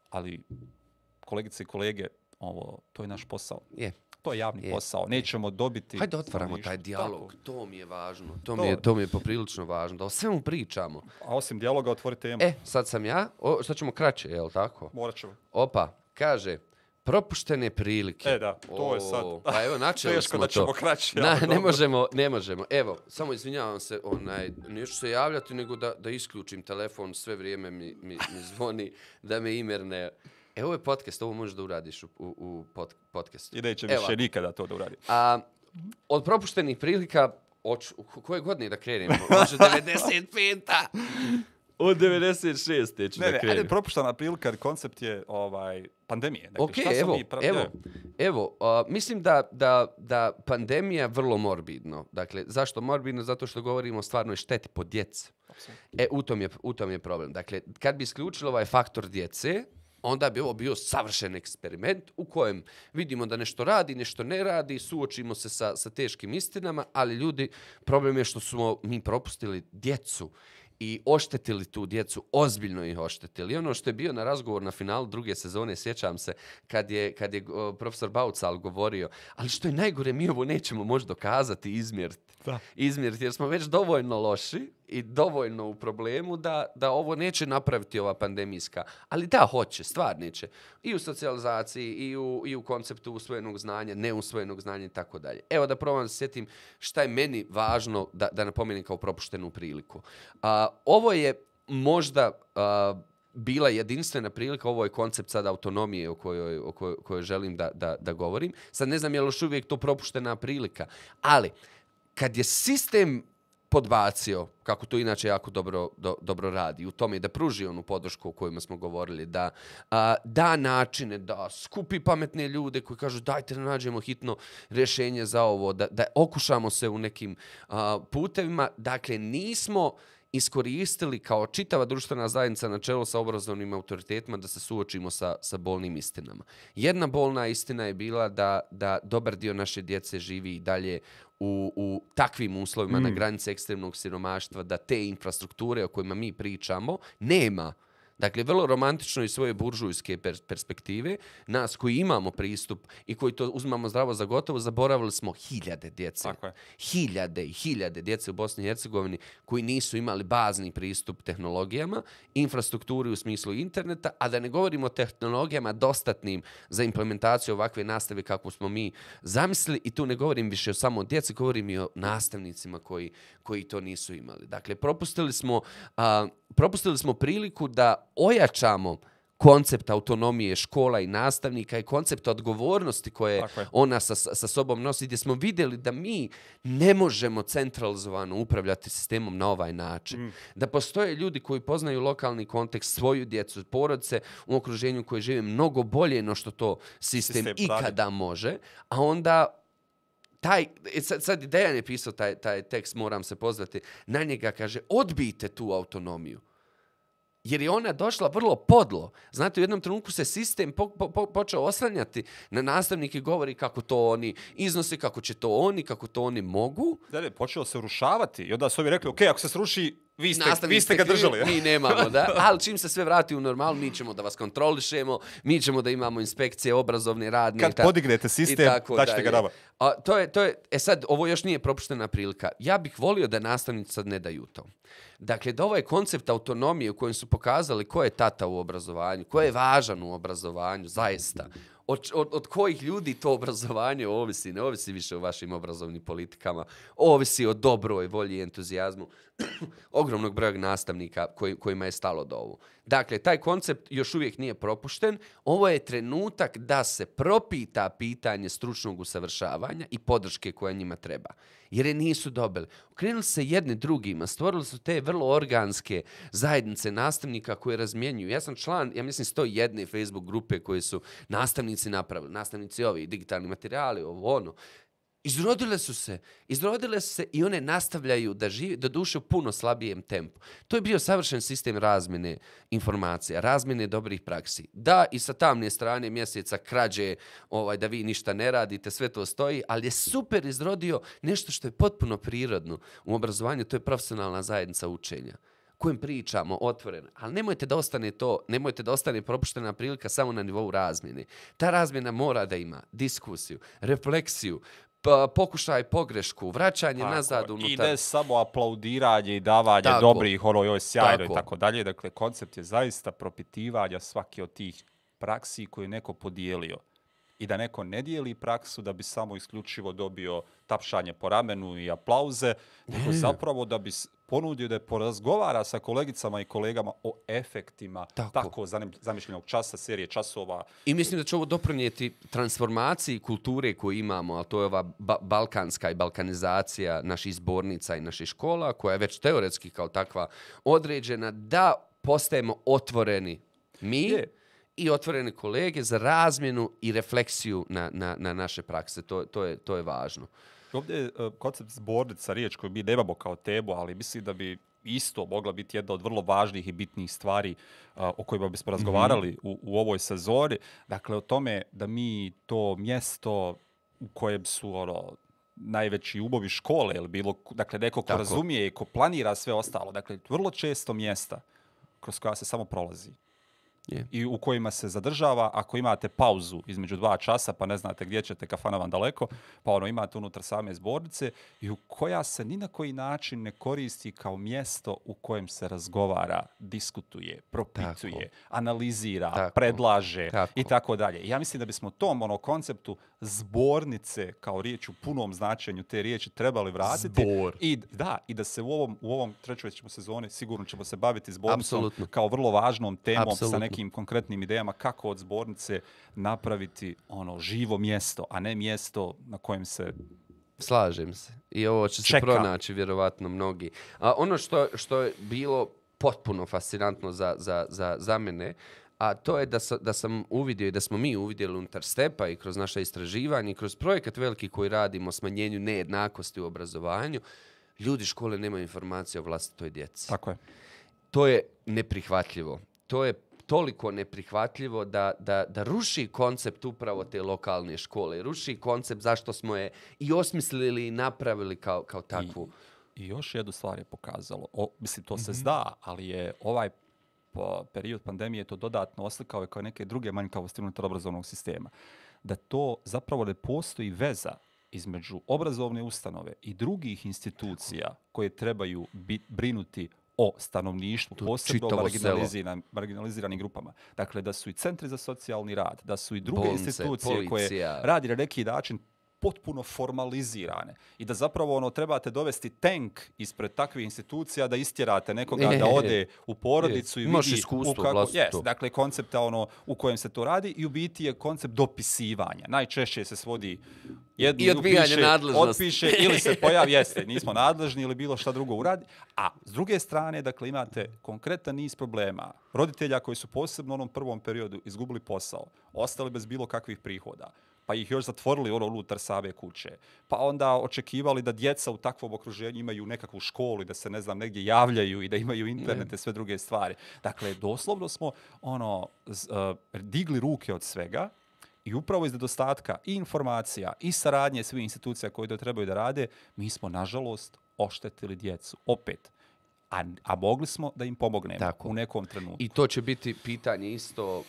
Ali, kolegice i kolege, ovo, to je naš posao. Je. To je javni Je. posao. Nećemo dobiti... Hajde otvaramo taj dijalog. Tako. To mi je važno. To, To- mi je, to mi je poprilično važno. Da o svemu pričamo. A osim dijaloga, otvori temu. E, sad sam ja. O, sad ćemo kraće, je li tako? Morat ćemo. Opa, kaže, propuštene prilike. E, da, to je sad- O, Pa evo, načeli smo da ćemo to. kraće, Na, ne možemo, ne možemo. Evo, samo izvinjavam se, onaj, neću se javljati, nego da, da isključim telefon, sve vrijeme mi, mi, mi zvoni, da me imer ne... Evo ovo je podcast, ovo možeš da uradiš u, u, u pod, podcastu. I neće Evo. više nikada to da uradi. A, od propuštenih prilika, oč, u koje godine da krenemo? Može 95-a? Od 96. ću Ne, da ne, krenem. ajde, propuštana prilika, koncept je ovaj, pandemije. Dakle, Ok, šta evo, mi pra- evo, evo, a, mislim da, da, da pandemija vrlo morbidno. Dakle, zašto morbidno? Zato što govorimo o stvarnoj šteti po djeci. E, u tom, je, u tom je problem. Dakle, kad bi isključili ovaj faktor djece, onda bi ovo bio savršen eksperiment u kojem vidimo da nešto radi, nešto ne radi, suočimo se sa, sa teškim istinama, ali ljudi, problem je što smo mi propustili djecu i oštetili tu djecu, ozbiljno ih oštetili. I ono što je bio na razgovor na finalu druge sezone, sjećam se, kad je, kad je profesor Baucal govorio, ali što je najgore, mi ovo nećemo moći dokazati, izmjeriti. Da. Izmjeriti, jer smo već dovoljno loši i dovoljno u problemu da, da ovo neće napraviti ova pandemijska. Ali da, hoće, stvar neće. I u socijalizaciji, i u, i u konceptu usvojenog znanja, neusvojenog znanja i tako dalje. Evo da probam da se sjetim šta je meni važno da, da napomenem kao propuštenu priliku. A, ovo je možda a, bila jedinstvena prilika, ovo je koncept sad autonomije o kojoj, o kojoj, kojoj želim da, da, da govorim. Sad ne znam je li još uvijek to propuštena prilika, ali kad je sistem podbacio, kako to inače jako dobro, do, dobro radi, u tome da pruži onu podršku o kojima smo govorili, da a, da načine, da skupi pametne ljude koji kažu dajte da nađemo hitno rješenje za ovo, da, da okušamo se u nekim a, putevima. Dakle, nismo iskoristili kao čitava društvena zajednica na čelu sa obrazovnim autoritetima da se suočimo sa, sa bolnim istinama. Jedna bolna istina je bila da, da dobar dio naše djece živi i dalje u, u takvim uslovima mm. na granici ekstremnog siromaštva, da te infrastrukture o kojima mi pričamo nema. Dakle, vrlo romantično iz svoje buržujske per perspektive, nas koji imamo pristup i koji to uzmamo zdravo za gotovo, zaboravili smo hiljade djece. Tako je. Hiljade i hiljade djece u Bosni i Hercegovini koji nisu imali bazni pristup tehnologijama, infrastrukturi u smislu interneta, a da ne govorimo o tehnologijama dostatnim za implementaciju ovakve nastave kako smo mi zamislili i tu ne govorim više o samo o djeci, govorim i o nastavnicima koji, koji to nisu imali. Dakle, propustili smo, a, propustili smo priliku da ojačamo koncept autonomije škola i nastavnika i koncept odgovornosti koje ona sa, sa sobom nosi, gdje smo vidjeli da mi ne možemo centralizovano upravljati sistemom na ovaj način. Mm. Da postoje ljudi koji poznaju lokalni kontekst, svoju djecu, porodice u okruženju koji žive mnogo bolje no što to sistem, Sistem ikada može, a onda taj, e, sad, sad Dejan je pisao taj, taj tekst, moram se pozvati, na njega kaže, odbijte tu autonomiju. Jer je ona došla vrlo podlo. Znate, u jednom trenutku se sistem po, po, po, počeo oslanjati na nastavnike i govori kako to oni iznose, kako će to oni, kako to oni mogu. Da, da, počeo se urušavati i onda su ovi rekli, ok, ako se sruši, vi ste, Nastavnik vi ste ga držali. Mi nemamo, da. Ali čim se sve vrati u normalu, mi ćemo da vas kontrolišemo, mi ćemo da imamo inspekcije obrazovne, radne. Kad i ta- podignete sistem, tako daćete ga nama. A, to je, to je, e sad, ovo još nije propuštena prilika. Ja bih volio da nastavnici sad ne daju to. Dakle, da ovaj koncept autonomije u kojem su pokazali ko je tata u obrazovanju, ko je važan u obrazovanju, zaista, od, od, od kojih ljudi to obrazovanje ovisi, ne ovisi više o vašim obrazovnim politikama, ovisi o dobroj volji i entuzijazmu ogromnog broja nastavnika koji, kojima je stalo do ovo. Dakle, taj koncept još uvijek nije propušten. Ovo je trenutak da se propita pitanje stručnog usavršavanja i podrške koja njima treba. Jer je nisu dobili. Okrenuli se jedni drugima, stvorili su te vrlo organske zajednice nastavnika koje razmjenjuju. Ja sam član, ja mislim, 101 Facebook grupe koje su nastavnici napravili. Nastavnici ovi, digitalni materijali, ovo ono. Izrodile su se, izrodile su se i one nastavljaju da žive, do duše u puno slabijem tempu. To je bio savršen sistem razmjene informacija, razmjene dobrih praksi. Da, i sa tamne strane mjeseca krađe, ovaj, da vi ništa ne radite, sve to stoji, ali je super izrodio nešto što je potpuno prirodno u obrazovanju, to je profesionalna zajednica učenja kojem pričamo otvoreno, ali nemojte da ostane to, nemojte da ostane propuštena prilika samo na nivou razmjene. Ta razmjena mora da ima diskusiju, refleksiju, pokušaj pogrešku, vraćanje Tako, nazad I unutar. ne samo aplaudiranje i davanje Tako. dobrih, ono joj sjajno Tako. i tako dalje. Dakle, koncept je zaista propitivanja svake od tih praksi koje je neko podijelio. I da neko ne dijeli praksu da bi samo isključivo dobio tapšanje po ramenu i aplauze, nego zapravo da bi ponudio da je porazgovara sa kolegicama i kolegama o efektima Tako. tako, zamišljenog časa, serije časova. I mislim da će ovo doprinijeti transformaciji kulture koju imamo, a to je ova ba balkanska i balkanizacija naših zbornica i naših škola, koja je već teoretski kao takva određena, da postajemo otvoreni mi Je. I otvoreni kolege za razmjenu i refleksiju na, na, na naše prakse. To, to, je, to je važno. Ovdje je e, koncept zbornica, riječ koju mi nemamo kao temu, ali mislim da bi isto mogla biti jedna od vrlo važnih i bitnih stvari a, o kojima bismo razgovarali u, u ovoj sezoni. Dakle, o tome da mi to mjesto u kojem su ono, najveći umovi škole ili bilo, dakle, neko ko Tako. razumije i ko planira sve ostalo. Dakle, vrlo često mjesta kroz koja se samo prolazi Je. i u kojima se zadržava, ako imate pauzu između dva časa, pa ne znate gdje ćete, kafana vam daleko, pa ono imate unutar same zbornice, i u koja se ni na koji način ne koristi kao mjesto u kojem se razgovara, diskutuje, propituje, analizira, Tako. predlaže Tako. i tako dalje. Ja mislim da bismo tom ono konceptu zbornice kao riječ u punom značenju te riječi trebali vratiti. Zbor. I da, i da se u ovom u ovom trećoj sezoni sigurno ćemo se baviti zbornicom Apsolutno. kao vrlo važnom temom sa Apsolutno. Nekim konkretnim idejama kako od zbornice napraviti ono živo mjesto, a ne mjesto na kojem se Slažem se. I ovo će se Čeka. pronaći vjerovatno mnogi. A ono što, što je bilo potpuno fascinantno za, za, za, za mene, a to je da, sa, da sam uvidio i da smo mi uvidjeli unutar stepa i kroz naše istraživanje i kroz projekat veliki koji radimo o smanjenju nejednakosti u obrazovanju, ljudi škole nemaju informacije o vlastitoj djeci. tako je. to je neprihvatljivo. To je toliko neprihvatljivo da, da, da ruši koncept upravo te lokalne škole. Ruši koncept zašto smo je i osmislili i napravili kao, kao takvu. I još jednu stvar je pokazalo. O, mislim, to se zda, ali je ovaj po, period pandemije to dodatno oslikao i kao neke druge manjkavosti unutar obrazovnog sistema. Da to zapravo ne postoji veza između obrazovne ustanove i drugih institucija koje trebaju bit, brinuti o stanovništvu, posebno o marginaliziran, marginaliziranim grupama. Dakle, da su i centri za socijalni rad, da su i druge Bolnice, institucije policija. koje radi na neki način potpuno formalizirane i da zapravo ono trebate dovesti tank ispred takvih institucija da istjerate nekoga da E, ode u porodicu i imaš vidi iskustvo u kako, vlastito. yes, dakle koncepta ono u kojem se to radi i u biti je koncept dopisivanja. Najčešće se svodi jedni I odbijanje upiše, nadležnosti. otpiše ili se pojavi jeste, nismo nadležni ili bilo šta drugo uradi. A s druge strane, dakle imate konkretan niz problema. Roditelja koji su posebno u onom prvom periodu izgubili posao, ostali bez bilo kakvih prihoda, pa ih još zatvorili ono unutar same kuće. Pa onda očekivali da djeca u takvom okruženju imaju nekakvu školu i da se ne znam negdje javljaju i da imaju internete sve druge stvari. Dakle, doslovno smo ono z- uh, digli ruke od svega i upravo iz nedostatka i informacija i saradnje svih institucija koje to trebaju da rade, mi smo nažalost oštetili djecu. Opet. A, a mogli smo da im pomognemo Tako. u nekom trenutku. I to će biti pitanje isto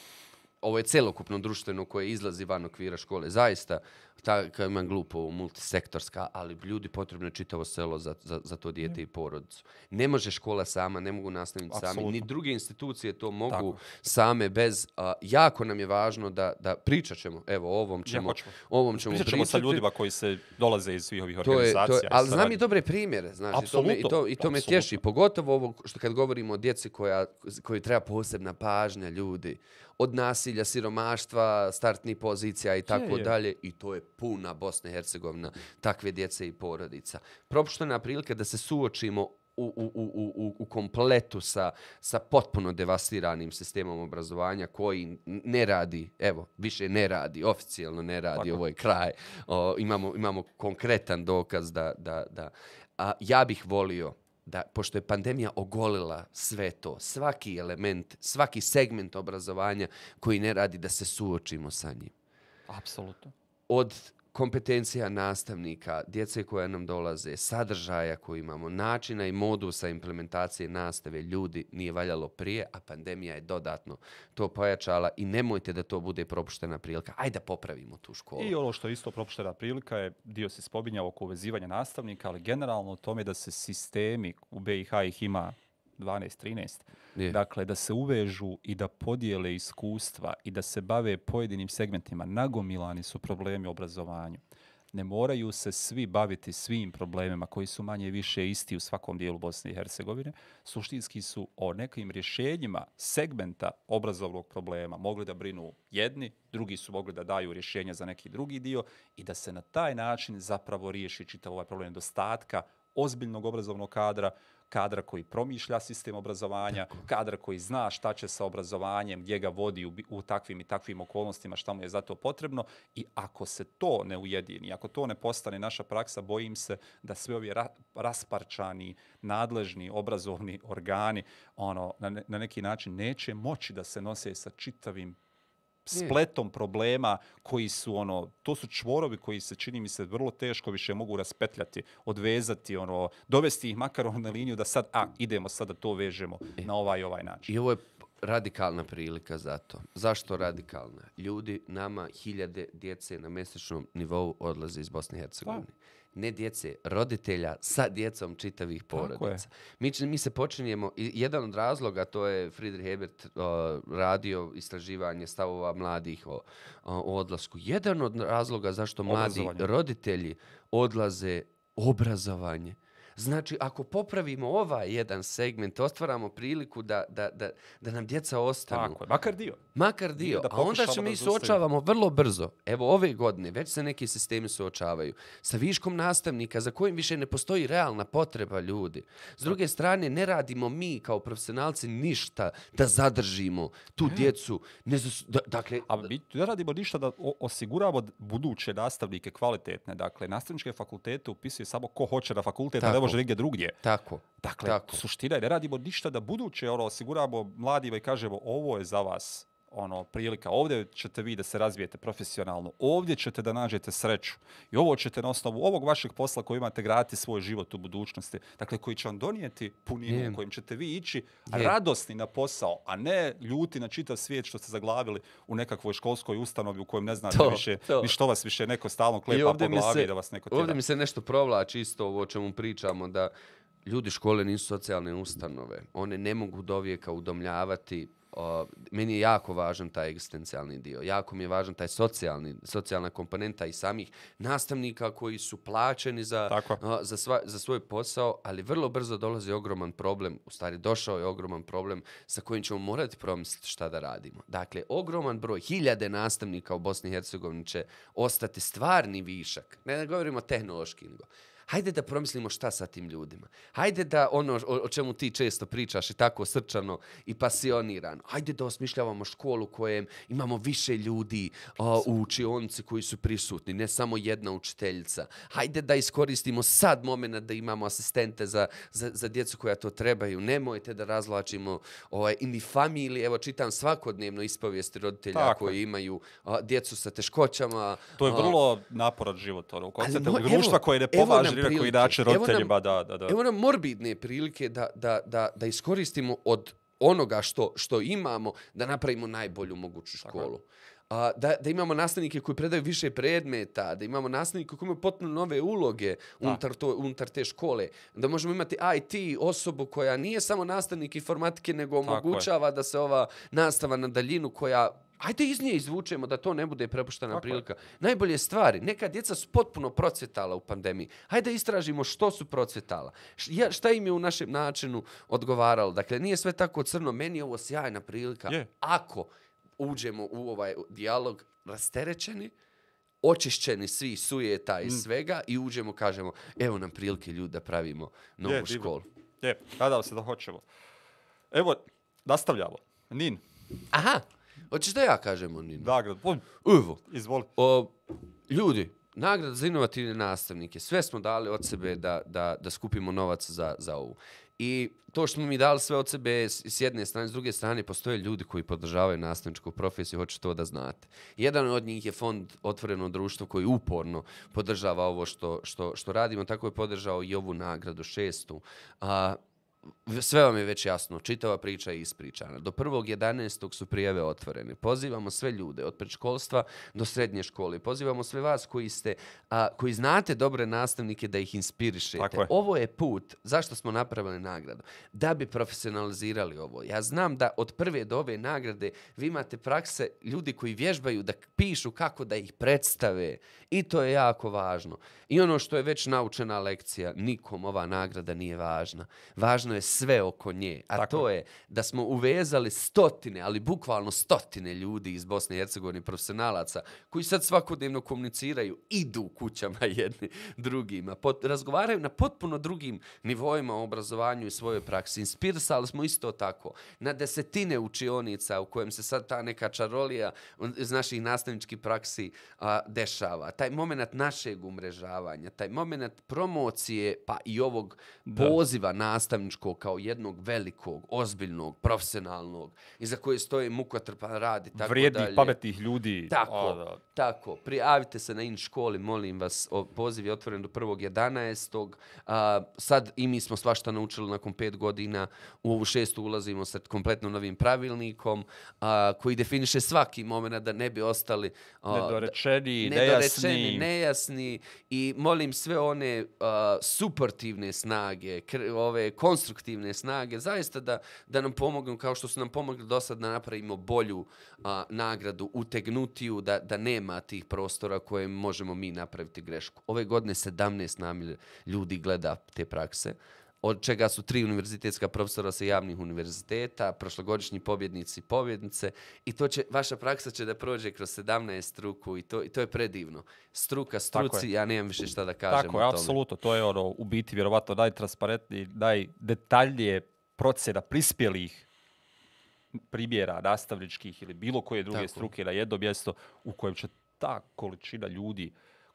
ovo je celokupno društveno koje izlazi van okvira škole. Zaista, ta, kao imam glupo, multisektorska, ali ljudi potrebno je čitavo selo za, za, za to dijete i porodicu. Ne može škola sama, ne mogu nastavnici sami, ni druge institucije to mogu Tako. same bez, a, jako nam je važno da, da pričat ćemo, evo, ovom ćemo, hoćemo. ovom ćemo Pričat ćemo sa pričati. ljudima koji se dolaze iz svih ovih To je, organizacija. to je, ali znam i dobre primjere, znaš, i to me, i to, i to me tješi. Pogotovo ovo što kad govorimo o djeci koja, koji treba posebna pažnja ljudi, od nasilja, siromaštva, startnih pozicija i tako je. dalje. I to je puna Bosna i Hercegovina, takve djece i porodica. Propuštena prilika da se suočimo u, u, u, u, u- kompletu sa, sa potpuno devastiranim sistemom obrazovanja koji ne radi, evo, više ne radi, oficijalno ne radi, Tako. ovo je kraj. O, imamo, imamo konkretan dokaz da, da, da a, ja bih volio da, pošto je pandemija ogolila sve to, svaki element, svaki segment obrazovanja koji ne radi da se suočimo sa njim Apsolutno od kompetencija nastavnika, djece koja nam dolaze, sadržaja koji imamo, načina i modusa implementacije nastave ljudi nije valjalo prije, a pandemija je dodatno to pojačala i nemojte da to bude propuštena prilika. Ajde da popravimo tu školu. I ono što je isto propuštena prilika je, dio se spominjao oko uvezivanja nastavnika, ali generalno o tome da se sistemi, u BiH ih ima 12-13, Je. dakle da se uvežu i da podijele iskustva i da se bave pojedinim segmentima. Nagomilani su problemi obrazovanju. Ne moraju se svi baviti svim problemima koji su manje više isti u svakom dijelu Bosne i Hercegovine. Suštinski su o nekim rješenjima segmenta obrazovnog problema mogli da brinu jedni, drugi su mogli da daju rješenja za neki drugi dio i da se na taj način zapravo riješi čitav ovaj problem nedostatka ozbiljnog obrazovnog kadra, kadra koji promišlja sistem obrazovanja, kadra koji zna šta će sa obrazovanjem, gdje ga vodi u, u takvim i takvim okolnostima, šta mu je za to potrebno. I ako se to ne ujedini, ako to ne postane naša praksa, bojim se da sve ovi ra rasparčani, nadležni, obrazovni organi ono, na, ne- na neki način neće moći da se nose sa čitavim spletom problema koji su ono to su čvorovi koji se čini mi se vrlo teško više mogu raspetljati, odvezati, ono dovesti ih makar na liniju da sad a idemo sad da to vežemo na ovaj ovaj način. I ovo je radikalna prilika za to. Zašto radikalna? Ljudi, nama hiljade djece na mjesečnom nivou odlaze iz Bosne i Hercegovine. Ne djece, roditelja sa djecom čitavih porodica. Mi, mi se počinjemo, jedan od razloga, to je Friedrich Hebert o, radio istraživanje stavova mladih o, o, o odlasku. Jedan od razloga zašto mladi roditelji odlaze obrazovanje. Znači, ako popravimo ovaj jedan segment, ostvaramo priliku da, da, da, da nam djeca ostanu. Tako je, makar dio. Makar dio. da a onda se mi suočavamo vrlo brzo. Evo ove godine već se neki sistemi suočavaju sa viškom nastavnika za kojim više ne postoji realna potreba ljudi. S druge strane, ne radimo mi kao profesionalci ništa da zadržimo tu djecu. Ne zas- da, dakle, A mi ne radimo ništa da o- osiguramo d- buduće nastavnike kvalitetne. Dakle, nastavničke fakultete upisuje samo ko hoće na fakultet. Može nigdje drugdje. tako. Dakle, tako. suština je, ne radimo ništa da buduće ono, osiguramo mladima i kažemo ovo je za vas ono prilika. Ovdje ćete vi da se razvijete profesionalno. Ovdje ćete da nađete sreću. I ovo ćete na osnovu ovog vašeg posla koji imate graditi svoj život u budućnosti. Dakle, koji će vam donijeti puninu, u kojim ćete vi ići Je. radosni na posao, a ne ljuti na čitav svijet što ste zaglavili u nekakvoj školskoj ustanovi u kojem ne znate To, više to. ni što vas više neko stalno klepa po ovdje glavi se- da vas neko Ovdje tjera. mi se nešto provlači isto ovo o čemu pričamo, da ljudi škole nisu socijalne ustanove. One ne mogu dovijeka udomljavati. O, meni je jako važan taj egzistencijalni dio. Jako mi je važan taj socijalni, socijalna komponenta i samih nastavnika koji su plaćeni za, Tako. a, za, sva, za svoj posao, ali vrlo brzo dolazi ogroman problem, u stvari došao je ogroman problem sa kojim ćemo morati promisliti šta da radimo. Dakle, ogroman broj, hiljade nastavnika u Bosni i Hercegovini će ostati stvarni višak. Ne da govorimo tehnološki, nego Hajde da promislimo šta sa tim ljudima. Hajde da ono o, o čemu ti često pričaš i tako srčano i pasionirano. Hajde da osmišljavamo školu kojem imamo više ljudi a, u učionici koji su prisutni, ne samo jedna učiteljica. Hajde da iskoristimo sad moment da imamo asistente za, za, za djecu koja to trebaju. Nemojte da razlačimo ovaj, ili familije. Evo, čitam svakodnevno ispovijesti roditelja Tako koji imaju a, djecu sa teškoćama. To je vrlo naporan život. Ono, u konceptu mo- društva koje ne pomaže ni na koji prilike. način Evo nam- roditeljima da, da, da. Evo nam morbidne prilike da, da, da, da iskoristimo od onoga što, što imamo da napravimo najbolju moguću školu. a, da, da imamo nastavnike koji predaju više predmeta, da imamo nastavnike koji imaju potpuno nove uloge unutar, to, unutar te škole, da možemo imati IT osobu koja nije samo nastavnik informatike, nego omogućava da se ova nastava na daljinu koja Ajde iz nje izvučemo da to ne bude prepuštena Tako je. prilika. Najbolje stvari, neka djeca su potpuno procvjetala u pandemiji. Hajde istražimo što su procvjetala. Ja, šta im je u našem načinu odgovaralo. Dakle, nije sve tako crno. Meni je ovo sjajna prilika. Je. Ako uđemo u ovaj dijalog rasterećeni, očišćeni svi sujeta Mm. i svega i uđemo, kažemo, evo nam prilike ljudi da pravimo novu Je, školu. Je, nadam se da hoćemo. Evo, nastavljamo. Nin, Aha, hoćeš da ja kažem o Ninu? nagrad, o, Evo, izvoli. O, ljudi, nagrada za inovativne nastavnike. Sve smo dali od sebe da, da, da skupimo novac za, za ovu. I to što smo mi dali sve od sebe s, jedne strane, s druge strane, postoje ljudi koji podržavaju nastavničku profesiju, hoću to da znate. Jedan od njih je fond Otvoreno društvo koji uporno podržava ovo što, što, što radimo, tako je podržao i ovu nagradu šestu. A, Sve vam je već jasno, čitava priča je ispričana. Do 1.11. su prijave otvorene. Pozivamo sve ljude, od predškolstva do srednje škole. Pozivamo sve vas koji, ste, a, koji znate dobre nastavnike da ih inspirišete. Je. Ovo je put, zašto smo napravili nagradu? Da bi profesionalizirali ovo. Ja znam da od prve do ove nagrade vi imate prakse ljudi koji vježbaju da pišu kako da ih predstave. I to je jako važno. I ono što je već naučena lekcija, nikom ova nagrada nije važna. Važno je sve oko nje. A Tako to je da smo uvezali stotine, ali bukvalno stotine ljudi iz Bosne i Hercegovine, profesionalaca, koji sad svakodnevno komuniciraju, idu kućama jedni drugima, pot, razgovaraju na potpuno drugim nivoima o obrazovanju i svojoj praksi. Inspirisali smo isto tako na desetine učionica u kojem se sad ta neka čarolija iz naših nastavničkih praksi a, dešava. Taj moment našeg umrežavanja, taj moment promocije, pa i ovog poziva nastavničkog kao jednog velikog, ozbiljnog, profesionalnog, iza koje stoje mukotrpan rad i tako Vrijednih, dalje. pametnih ljudi. Tako, A, da. tako. Prijavite se na in školi, molim vas. O, poziv je otvoren do 1.11. A, sad i mi smo svašta naučili nakon pet godina. U ovu šestu ulazimo sa kompletno novim pravilnikom a, koji definiše svaki moment da ne bi ostali a, Nedorečeni, nedorečeni, nejasni. nejasni i molim sve one uh, suportivne snage, ove konstruktivne snage, zaista da, da nam pomognu kao što su nam pomogli do sad da napravimo bolju uh, nagradu, utegnutiju, da, da nema tih prostora koje možemo mi napraviti grešku. Ove godine 17 nam ljudi gleda te prakse od čega su tri univerzitetska profesora sa javnih univerziteta, prošlogodišnji pobjednici i pobjednice i to će, vaša praksa će da prođe kroz 17 struku i to, i to je predivno. Struka, Tako struci, je. ja nemam više šta da kažem Tako o je, tome. apsolutno. To je ono, u biti, vjerovatno najtransparentniji, najdetaljnije procjena prispjelih primjera nastavničkih ili bilo koje druge Tako. struke na jedno mjesto u kojem će ta količina ljudi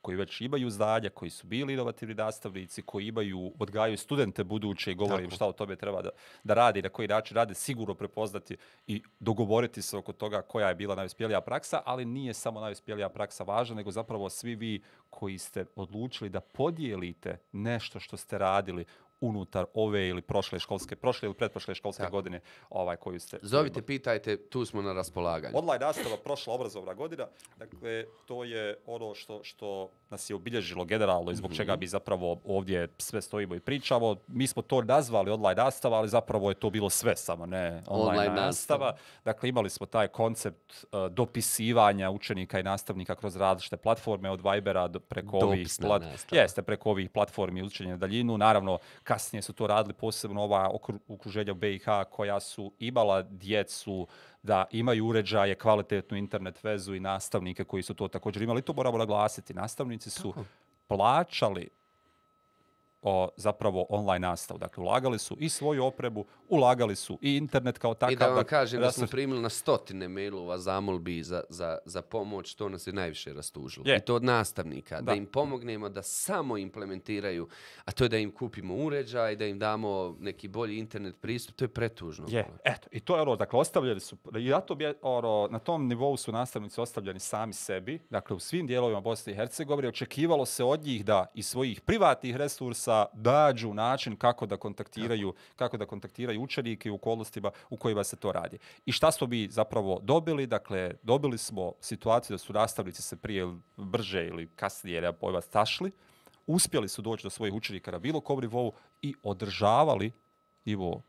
koji već imaju znanja, koji su bili inovativni nastavnici, koji imaju, odgajaju studente buduće i govore im šta o tome treba da, da radi, na koji način rade, sigurno prepoznati i dogovoriti se oko toga koja je bila najuspjelija praksa, ali nije samo najuspjelija praksa važna, nego zapravo svi vi koji ste odlučili da podijelite nešto što ste radili unutar ove ili prošle školske, prošle ili pretprošle školske Tako. godine ovaj, koju ste... Zovite, pitajte, tu smo na raspolaganju. Online nastava, prošla obrazovna godina, dakle, to je ono što, što nas je obilježilo generalno i zbog čega Mhm. mi zapravo ovdje sve stojimo i pričamo. Mi smo to nazvali online nastava, ali zapravo je to bilo sve samo, ne online, Online nastava. nastava. Dakle, imali smo taj koncept uh, dopisivanja učenika i nastavnika kroz različite platforme, od Vibera do, preko ovih... Dopisna plat- nastava. Jeste, preko ovih platformi učenja na daljinu. Naravno, kasnije su to radili posebno ova okru- okruženja u BiH koja su imala djecu da imaju uređaje, kvalitetnu internet vezu i nastavnike koji su to također imali. To moramo naglasiti. Nastavnici su plaćali o, zapravo online nastavu. Dakle, ulagali su i svoju opremu, ulagali su i internet kao takav. I da vam dakle, kažem da smo primili na stotine mailova zamolbi za, za, za pomoć, to nas je najviše rastužilo. Je. I to od nastavnika, da. Da. im pomognemo da samo implementiraju, a to je da im kupimo uređaj, da im damo neki bolji internet pristup, to je pretužno. Je, eto, i to je ono, dakle, ostavljeni su, i na tom, je, ono, na tom nivou su nastavnici ostavljeni sami sebi, dakle, u svim dijelovima Bosne i Hercegovine, očekivalo se od njih da iz svojih privatnih resursa da dađu način kako da kontaktiraju, kako da kontaktiraju učenike u okolnostima u kojima se to radi. I šta smo mi zapravo dobili? Dakle, dobili smo situaciju da su nastavnici se prije brže ili kasnije, ne pojma, stašli, uspjeli su doći do svojih učenika na bilo kom nivou i održavali nivo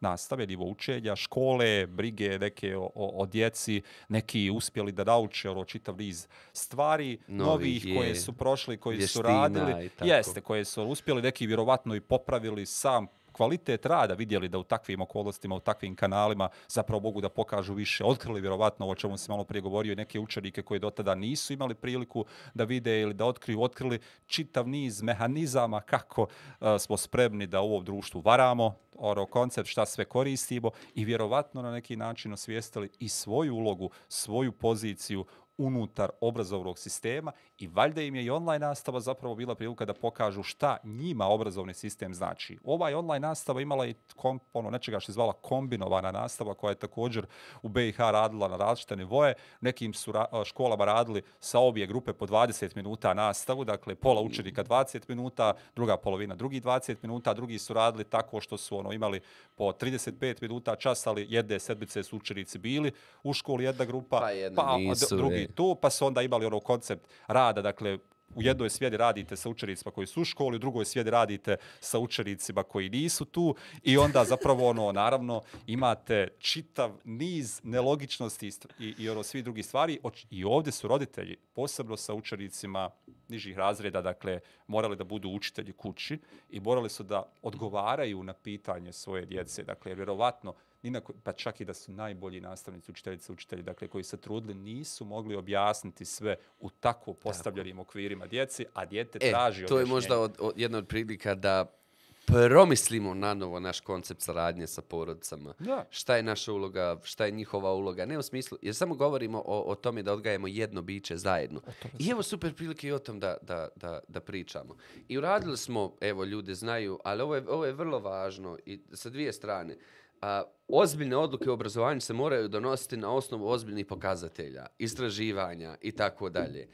nastave, nivo učenja, škole, brige neke o, o, o djeci, neki uspjeli da nauče ono, čitav niz stvari, Novih novih je, koje su prošli, koji su radili. Jeste, koje su uspjeli neki vjerovatno i popravili sam kvalitet rada, vidjeli da u takvim okolnostima, u takvim kanalima zapravo mogu da pokažu više, otkrili vjerovatno o čemu se malo prije govorio i neke učenike koji do tada nisu imali priliku da vide ili da otkriju, otkrili čitav niz mehanizama kako uh, smo spremni da u ovom društvu varamo, oro koncept šta sve koristimo i vjerovatno na neki način osvijestili i svoju ulogu, svoju poziciju unutar obrazovnog sistema i valjda im je i online nastava zapravo bila prilika da pokažu šta njima obrazovni sistem znači. Ovaj online nastava imala i kom, ono nečega što je zvala kombinovana nastava koja je također u BiH radila na različite nivoje. Nekim su ra školama radili sa obje grupe po 20 minuta nastavu, dakle pola učenika 20 minuta, druga polovina drugi 20 minuta, drugi su radili tako što su ono imali po 35 minuta čas, ali jedne sedmice su učenici bili u školi jedna grupa, Pa jedna a nisu, drugi e. tu, pa su onda imali ono koncept rada, dakle, u jednoj smjeri radite sa učenicima koji su u školi, u drugoj smjeri radite sa učenicima koji nisu tu i onda zapravo ono, naravno, imate čitav niz nelogičnosti i, i, ono svi drugi stvari. I ovdje su roditelji, posebno sa učenicima nižih razreda, dakle, morali da budu učitelji kući i morali su da odgovaraju na pitanje svoje djece. Dakle, vjerovatno, ni na ko- pa čak i da su najbolji nastavnici, učiteljice, učitelji, dakle, koji se trudili, nisu mogli objasniti sve u tako postavljenim okvirima djeci, a dijete E, traži to je objašnjenje. možda od, od, jedna od prilika da promislimo na novo naš koncept saradnje sa porodicama. Da. Šta je naša uloga, šta je njihova uloga. Ne u smislu, jer samo govorimo o, o tome da odgajemo jedno biće zajedno. I evo super prilike i o tom da, da, da, da pričamo. I uradili smo, evo ljudi znaju, ali ovo je, ovo je vrlo važno i sa dvije strane. A, ozbiljne odluke u obrazovanju se moraju donositi na osnovu ozbiljnih pokazatelja, istraživanja i tako dalje.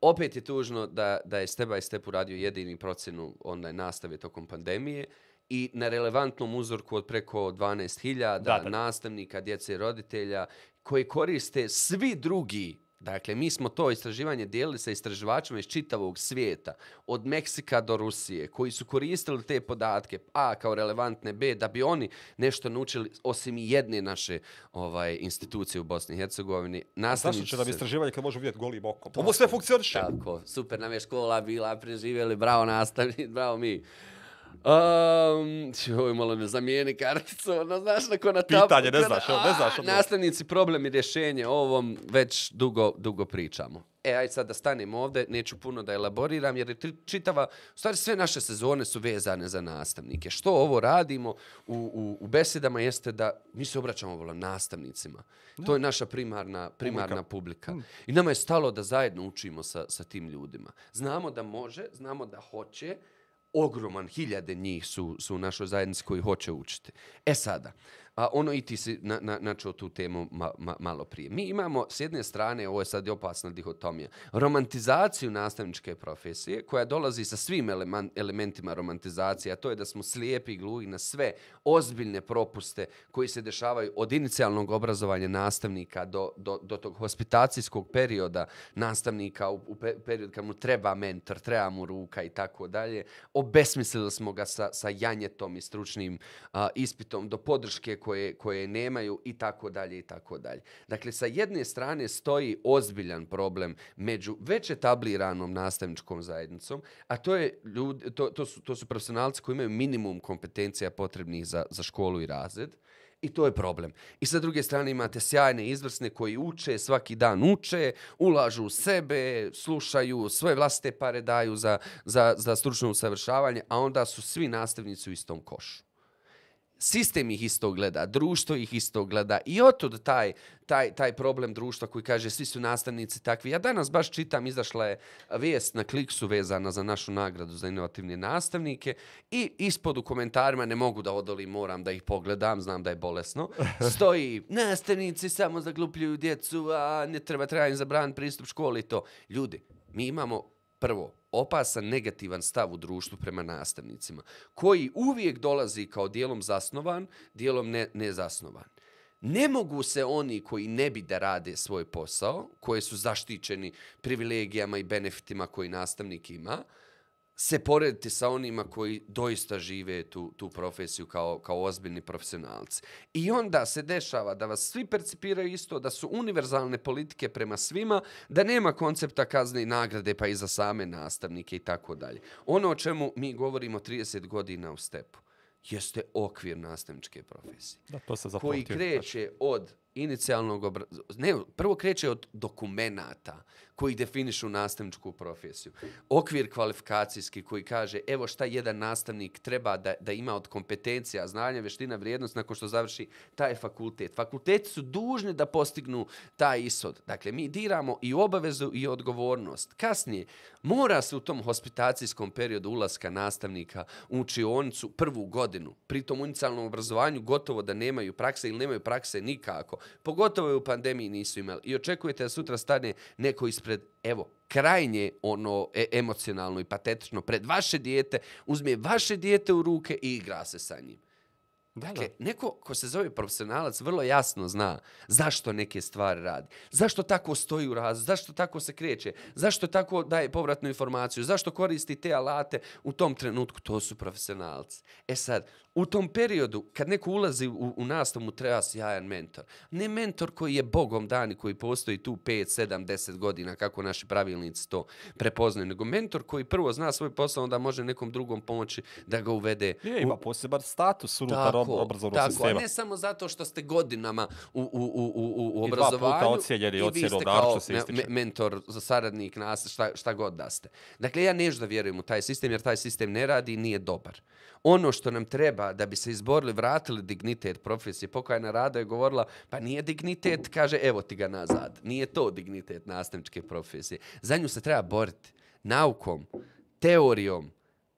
Opet je tužno da, da je Step by Step uradio jedini procenu online nastave tokom pandemije i na relevantnom uzorku od preko 12.000 Da, da. nastavnika, djece i roditelja koji koriste svi drugi Dakle, mi smo to istraživanje dijelili sa istraživačima iz čitavog svijeta, od Meksika do Rusije, koji su koristili te podatke, A kao relevantne, B, da bi oni nešto naučili, osim jedne naše ovaj, institucije u Bosni i Hercegovini. Zašto Nastavnici će nam istraživanje kad može vidjeti golim okom? Ovo sve funkcioniše. tako, super nam je škola bila, preživjeli, bravo nastavni, bravo mi. Um, joj, malo ne zamijeni karticu, ono, znaš, neko na tabu. Pitanje, ne znaš, ne znaš, A. Nastavnici, problem i rješenje, o ovom već dugo, dugo pričamo. E, aj sad da stanem ovde, neću puno da elaboriram, jer je čitava, u stvari sve naše sezone su vezane za nastavnike. Što ovo radimo u, u, u besedama jeste da mi se obraćamo volim nastavnicima. To je naša primarna, primarna publika. I nama je stalo da zajedno učimo sa, sa tim ljudima. Znamo da može, znamo da hoće, ogroman, hiljade njih su, su u našoj zajednici koji hoće učiti. E sada, a ono i ti si na, na, načeo tu temu ma, ma, malo prije. Mi imamo s jedne strane, ovo je sad opasna dihotomija, romantizaciju nastavničke profesije koja dolazi sa svim eleman, elementima romantizacije, a to je da smo slijepi i gluhi na sve ozbiljne propuste koji se dešavaju od inicijalnog obrazovanja nastavnika do, do, do tog hospitacijskog perioda nastavnika u, u pe- period kad mu treba mentor, treba mu ruka i tako dalje. Obesmislili smo ga sa, sa janjetom i stručnim a, ispitom do podrške koje, koje nemaju i tako dalje i tako dalje. Dakle, sa jedne strane stoji ozbiljan problem među već etabliranom nastavničkom zajednicom, a to, je ljudi, to, to, su, to su profesionalci koji imaju minimum kompetencija potrebnih za, za školu i razred. I to je problem. I sa druge strane imate sjajne izvrsne koji uče, svaki dan uče, ulažu u sebe, slušaju, svoje vlastite pare daju za, za, za stručno usavršavanje, a onda su svi nastavnici u istom košu sistem ih isto gleda, društvo ih isto gleda i otud taj, taj, taj problem društva koji kaže svi su nastavnici takvi. Ja danas baš čitam, izašla je vijest na Kliksu vezana za našu nagradu za inovativne nastavnike i ispod u komentarima, ne mogu da odolim, moram da ih pogledam, znam da je bolesno, stoji nastavnici samo zaglupljuju djecu, a ne treba, treba im zabraniti pristup školi i to. Ljudi, mi imamo prvo opasan negativan stav u društvu prema nastavnicima, koji uvijek dolazi kao dijelom zasnovan, dijelom ne, nezasnovan. Ne mogu se oni koji ne bi da rade svoj posao, koji su zaštićeni privilegijama i benefitima koji nastavnik ima, se porediti sa onima koji doista žive tu, tu profesiju kao, kao ozbiljni profesionalci. I onda se dešava da vas svi percipiraju isto, da su univerzalne politike prema svima, da nema koncepta kazne i nagrade pa i za same nastavnike i tako dalje. Ono o čemu mi govorimo 30 godina u stepu jeste okvir nastavničke profesije. Da, to se koji kreće od inicijalnog obrazovanja, ne, prvo kreće od dokumenata koji definišu nastavničku profesiju. Okvir kvalifikacijski koji kaže evo šta jedan nastavnik treba da, da ima od kompetencija, znanja, veština, vrijednost nakon što završi taj fakultet. Fakulteti su dužni da postignu taj ishod. Dakle, mi diramo i obavezu i odgovornost. Kasnije, mora se u tom hospitacijskom periodu ulaska nastavnika u učionicu prvu godinu. Pri tom inicijalnom obrazovanju gotovo da nemaju prakse ili nemaju prakse nikako. Pogotovo je u pandemiji nisu imali. I očekujete da sutra stane neko ispred, evo, krajnje ono e emocionalno i patetično pred vaše dijete, uzme vaše dijete u ruke i igra se sa njim. Da, Dakle, neko ko se zove profesionalac vrlo jasno zna zašto neke stvari radi. Zašto tako stoji u raz, zašto tako se kreće, zašto tako daje povratnu informaciju, zašto koristi te alate u tom trenutku. To su profesionalci. E sad, u tom periodu, kad neko ulazi u, u nastavu, mu treba sjajan mentor. Ne mentor koji je bogom dani, koji postoji tu 5, 7, 10 godina, kako naši pravilnici to prepoznaju, nego mentor koji prvo zna svoj posao, onda može nekom drugom pomoći da ga uvede Je, ima poseban status unutar ob- obrazovnog tako, sistema. ne samo zato što ste godinama u, u, u, u, u I dva puta obrazovanju i vi ocjenu ste naročito kao se ističe. me, mentor, saradnik, nas, šta, šta god da ste. Dakle, ja neću da vjerujem u taj sistem, jer taj sistem ne radi i nije dobar. Ono što nam treba da bi se izborili, vratili dignitet profesije, pokojna Rada je govorila, pa nije dignitet, kaže, evo ti ga nazad. Nije to dignitet nastavničke profesije. Za nju se treba boriti naukom, teorijom,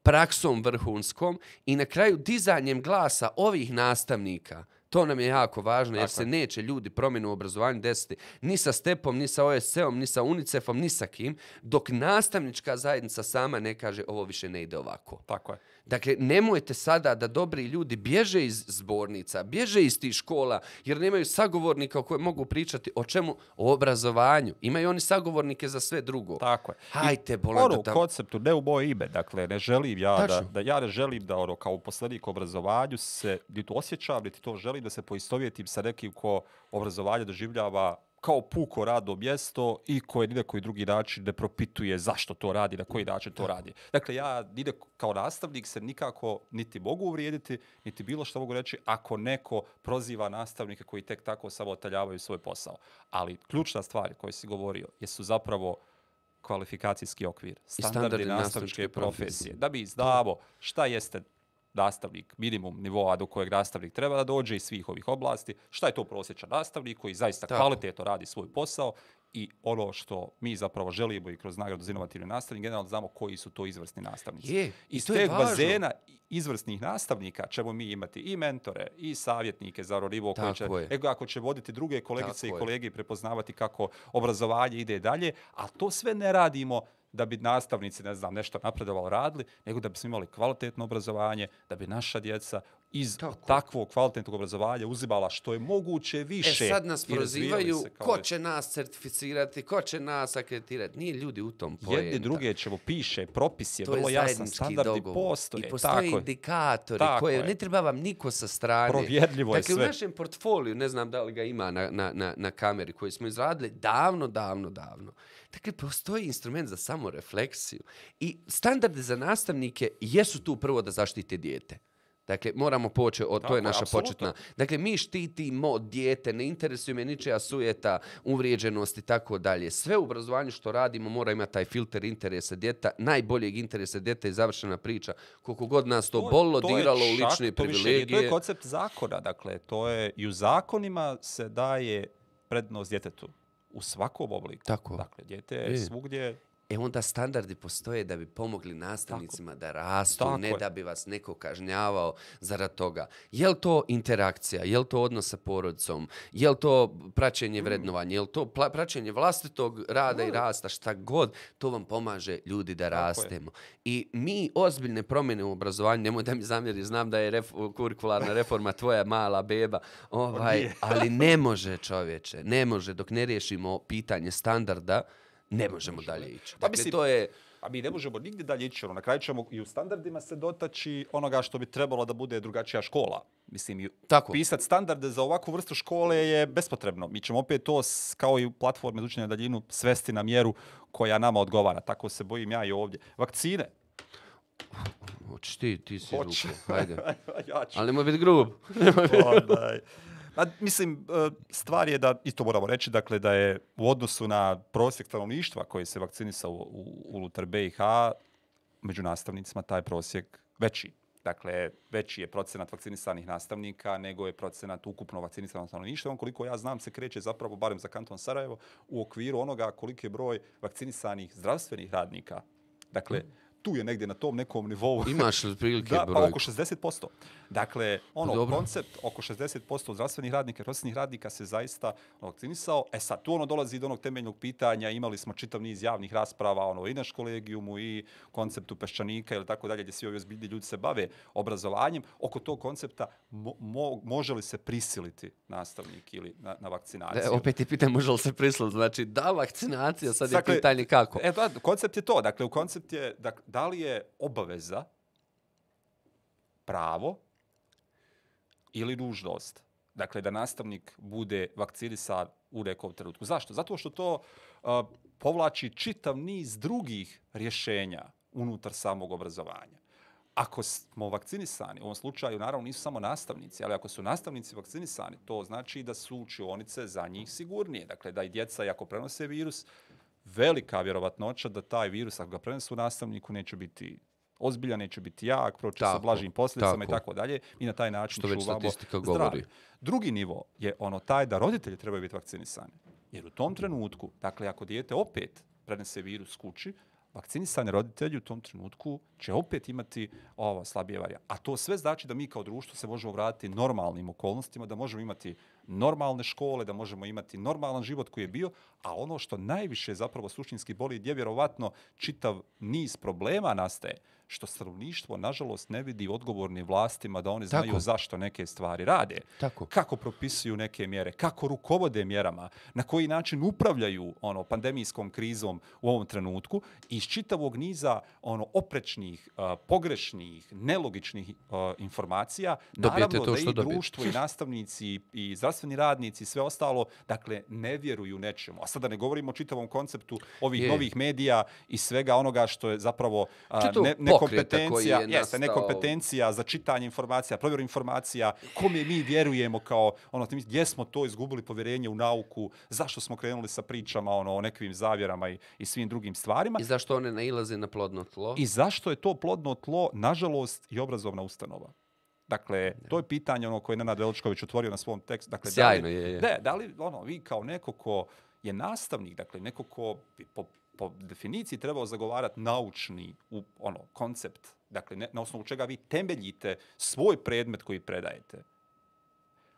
praksom vrhunskom i na kraju dizanjem glasa ovih nastavnika. To nam je jako važno jer Tako se neće ljudi promjenu u obrazovanju desiti ni sa stepom, ni sa OSC-om, ni sa UNICEF-om, ni sa kim, dok nastavnička zajednica sama ne kaže ovo više ne ide ovako. Tako je. Dakle, nemojte sada da dobri ljudi bježe iz zbornica, bježe iz tih škola, jer nemaju sagovornika o kojem mogu pričati o čemu? O obrazovanju. Imaju oni sagovornike za sve drugo. Tako je. Hajte, bolan, ono, da konceptu, ne u moje ime, dakle, ne želim ja da, Tačno. da, ja ne želim da, ono, kao uposlenik u obrazovanju se, niti osjećam, niti to želim da se poistovjetim sa nekim ko obrazovanje doživljava kao puko radno mjesto i koje ni na koji drugi način ne propituje zašto to radi, na koji način to radi. Dakle, ja nide kao nastavnik se nikako niti mogu uvrijediti, niti bilo što mogu reći ako neko proziva nastavnike koji tek tako samo otaljavaju svoj posao. Ali ključna stvar koju si govorio jesu zapravo kvalifikacijski okvir, standardi, standardi nastavničke nastavničke profesije. profesije. Da bi znamo šta jeste nastavnik, minimum nivoa do kojeg nastavnik treba da dođe iz svih ovih oblasti, šta je to prosječan nastavnik koji zaista Tako. kvalitetno radi svoj posao i ono što mi zapravo želimo i kroz nagradu za inovativni nastavnik, generalno znamo koji su to izvrsni nastavnici. Je, Iz to je teg bazena izvrsnih nastavnika ćemo mi imati i mentore i savjetnike za nivo koji će, je. ego ako će voditi druge kolegice Tako i kolege i prepoznavati kako obrazovanje ide dalje, a to sve ne radimo da bi nastavnici, ne znam, nešto napredovalo radili, nego da bismo imali kvalitetno obrazovanje, da bi naša djeca iz Tako. takvog kvalitetnog obrazovanja uzimala što je moguće više. E sad nas prozivaju ko će nas certificirati, ko će nas akreditirati. Nije ljudi u tom poenta. Jedni druge ćemo piše, propis je To je vrlo jasan, standardi dogovor. postoje. I postoje tako je. indikatori Tako koje je. ne treba vam niko sa strane. Provjerljivo je dakle, sve. u našem portfoliju, ne znam da li ga ima na, na, na, na kameri koji smo izradili, davno, davno, davno. Dakle, postoji instrument za samorefleksiju. I standardi za nastavnike jesu tu prvo da zaštite dijete. Dakle, moramo poći, od, to Tako je je, naša apsolutno. početna. Dakle, mi štitimo dijete, ne interesuje me ničija sujeta, uvrijeđenost i tako dalje. Sve u obrazovanju što radimo mora imati taj filter interesa djeta, najboljeg interesa djeta je završena priča. Koliko god nas to, to je diralo u lične to više nije- To je privilegije. koncept zakona, dakle, to je, i u zakonima se daje prednost djetetu u svakom obliku. Tako. Dakle, djete je Je. svugdje E onda standardi postoje da bi pomogli nastavnicima da rastu, Tako ne je. da bi vas neko kažnjavao zarad toga. Je li to interakcija, je li to odnos sa porodicom, je li to praćenje vrednovanja, je li to praćenje vlastitog rada i rasta, šta god, to vam pomaže ljudi da rastemo. I mi ozbiljne promjene u obrazovanju, nemoj da mi zamjeri, znam da je ref, kurikularna reforma tvoja mala beba, ovaj, ali ne može čovječe, ne može dok ne riješimo pitanje standarda, ne možemo dalje ići. Pa Dakle, mislim- to je... A mi ne možemo nigdje dalje ići. Ono, na kraju ćemo i u standardima se dotaći onoga što bi trebalo da bude drugačija škola. Mislim, Tako. pisati standarde za ovakvu vrstu škole je bespotrebno. Mi ćemo opet to, kao i platforme za učenje na daljinu, svesti na mjeru koja nama odgovara. Tako se bojim ja i ovdje. Vakcine. Hoćeš ti, ti si Hoću. izvukao, ajde. ja ću. Ali nemoj biti grub. Onaj. Pa, mislim, e, stvar je da, isto moramo reći, dakle, da je u odnosu na prosjek stanovništva koji se vakcinisao u, u, unutar BiH, među nastavnicima taj prosjek veći. Dakle, veći je procenat vakcinisanih nastavnika nego je procenat ukupno vakcinisanog stanovništva. On, koliko ja znam, se kreće zapravo, barem za kanton Sarajevo, u okviru onoga koliki je broj vakcinisanih zdravstvenih radnika. Dakle, tu je negdje na tom nekom nivou. Imaš li prilike Da, pa oko 60%. Dakle, ono, Dobro. koncept oko 60% zdravstvenih radnika prosvjetnih radnika se zaista vakcinisao. E sad, tu ono dolazi do onog temeljnog pitanja. Imali smo čitav niz javnih rasprava ono, i na školegijumu i konceptu peščanika ili tako dalje, gdje svi ovi ozbiljni ljudi se bave obrazovanjem. Oko tog koncepta mo, mo- može li se prisiliti nastavnik ili na, na vakcinaciju? E, opet ti pitam može li se prislati. Znači, da vakcinacija, sad je Dakle, pitanje kako. E, da, koncept je to. Dakle, u koncept je da, da li je obaveza pravo ili nužnost. Dakle, da nastavnik bude vakcinisan u nekom trenutku. Zašto? Zato što to a, povlači čitav niz drugih rješenja unutar samog obrazovanja. Ako smo vakcinisani, u ovom slučaju naravno nisu samo nastavnici, ali ako su nastavnici vakcinisani, to znači da su učionice za njih sigurnije. Dakle, da i djeca, ako prenose virus, velika vjerovatnoća da taj virus, ako ga prenesu nastavniku, neće biti ozbiljan, neće biti jak, proći sa blažim posljedicama i tako. dalje. I na taj način Što već čuvamo statistika zdravlje. govori. Drugi nivo je ono taj da roditelji trebaju biti vakcinisani. Jer u tom trenutku, dakle, ako dijete opet prenese virus kući, vakcinisani roditelji u tom trenutku će opet imati ova slabije varija. A to sve znači da mi kao društvo se možemo vratiti normalnim okolnostima, da možemo imati normalne škole, da možemo imati normalan život koji je bio, a ono što najviše zapravo suštinski boli je vjerovatno čitav niz problema nastaje, što stanovništvo, nažalost, ne vidi odgovorni vlastima da oni znaju Tako. zašto neke stvari rade. Tako. Kako propisuju neke mjere, kako rukovode mjerama, na koji način upravljaju ono pandemijskom krizom u ovom trenutku i iz čitavog niza ono oprečnih, a, pogrešnih, nelogičnih a, informacija, Dobijete naravno to da što i dobijete. društvo i nastavnici i zdravstveni radnici i sve ostalo, dakle, ne vjeruju nečemu. A sada ne govorimo o čitavom konceptu ovih Je. novih medija i svega onoga što je zapravo Čitavog ne, koji nekompetencija, je jeste, nekompetencija za čitanje informacija, provjeru informacija, kome mi vjerujemo kao, ono, gdje smo to izgubili povjerenje u nauku, zašto smo krenuli sa pričama ono, o nekakvim zavjerama i, i svim drugim stvarima. I zašto one nailaze na plodno tlo? I zašto je to plodno tlo, nažalost, i obrazovna ustanova? Dakle, to je pitanje ono koje je Nenad Veličković otvorio na svom tekstu. Dakle, Sjajno da li, je, je. Ne, da li ono, vi kao neko ko je nastavnik, dakle, neko ko po, po definiciji trebao zagovarati naučni u, ono, koncept, dakle, ne, na osnovu čega vi temeljite svoj predmet koji predajete.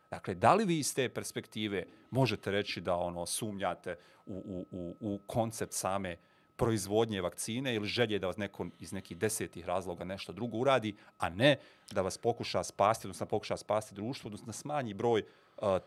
Dakle, da li vi iz te perspektive možete reći da ono sumnjate u, u, u, u koncept same proizvodnje vakcine ili želje da vas neko iz nekih desetih razloga nešto drugo uradi, a ne da vas pokuša spasti, odnosno da pokuša spasti društvo, odnosno da smanji broj uh,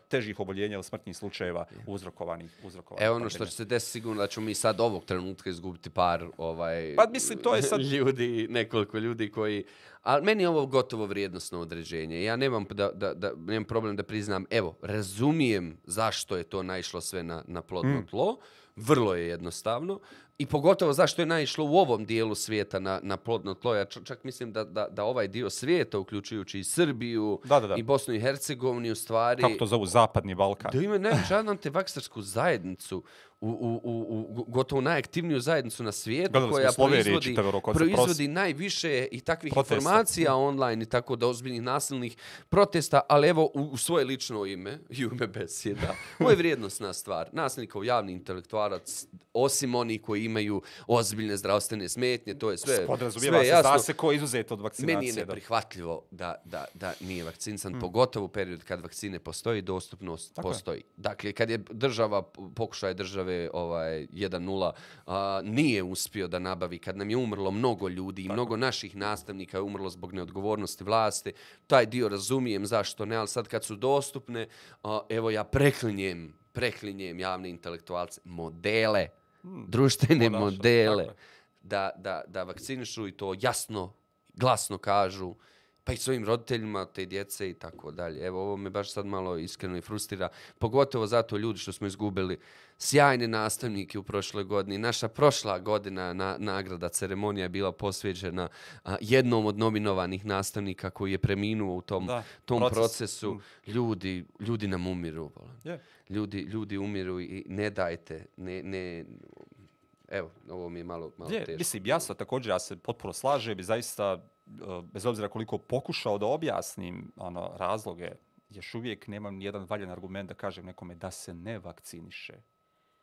težih oboljenja ili smrtnih slučajeva uzrokovanih, uzrokovanih Evo ono što će se desiti sigurno da ćemo mi sad ovog trenutka izgubiti par ovaj Pa mislim, to je sad- ljudi, nekoliko ljudi koji ali meni je ovo gotovo vrijednostno određenje. Ja nemam da, da, da nemam problem da priznam, evo, razumijem zašto je to naišlo sve na na plodno Mm. tlo. Vrlo je jednostavno i pogotovo zašto je naišlo u ovom dijelu svijeta na, na plodno tlo. Ja čak mislim da, da, da ovaj dio svijeta, uključujući i Srbiju Da, da, da. i Bosnu i Hercegovinu, u stvari... Kako to zovu Zapadni Balkan? Da ima najveću antivaksarsku zajednicu u, u, u, u gotovo najaktivniju zajednicu na svijetu Gledali koja proizvodi, proizvodi najviše i takvih Protesta. informacija online i tako da ozbiljnih nasilnih protesta, ali evo u, u svoje lično ime i u ime besjeda. Ovo je vrijednostna stvar. Nasilnik kao javni intelektualac, osim oni koji imaju ozbiljne zdravstvene smetnje, to je sve, Podrazumijeva sve se, jasno. zna se ko je izuzet od vakcinacije. Meni je neprihvatljivo da, da, da nije vakcinisan, pogotovo u period kad vakcine postoji, dostupnost Tako je. postoji. Dakle, kad je država, pokušaj države ovaj, 1.0, a, nije uspio da nabavi, kad nam je umrlo mnogo ljudi i mnogo naših nastavnika je umrlo zbog neodgovornosti vlasti, taj dio razumijem zašto ne, ali sad kad su dostupne, a, evo ja preklinjem, preklinjem javne intelektualce, modele, društvene ponašanje, modele, da, da, da vakcinišu i to jasno, glasno kažu, pa i svojim roditeljima te djece i tako dalje. Evo, ovo me baš sad malo iskreno i frustrira. Pogotovo zato ljudi što smo izgubili sjajne nastavnike u prošloj godini. Naša prošla godina na, nagrada ceremonija je bila posveđena a, jednom od nominovanih nastavnika koji je preminuo u tom, Da, tom proces. procesu. Ljudi, ljudi nam umiru. Je. Ljudi, ljudi umiru i ne dajte, ne, ne, evo, ovo mi je malo, malo Je, teško. mislim, jasno, također ja se potpuno slažem i zaista, E, bez obzira koliko pokušao da objasnim ono, razloge, još uvijek nemam nijedan valjan argument da kažem nekome da se ne vakciniše.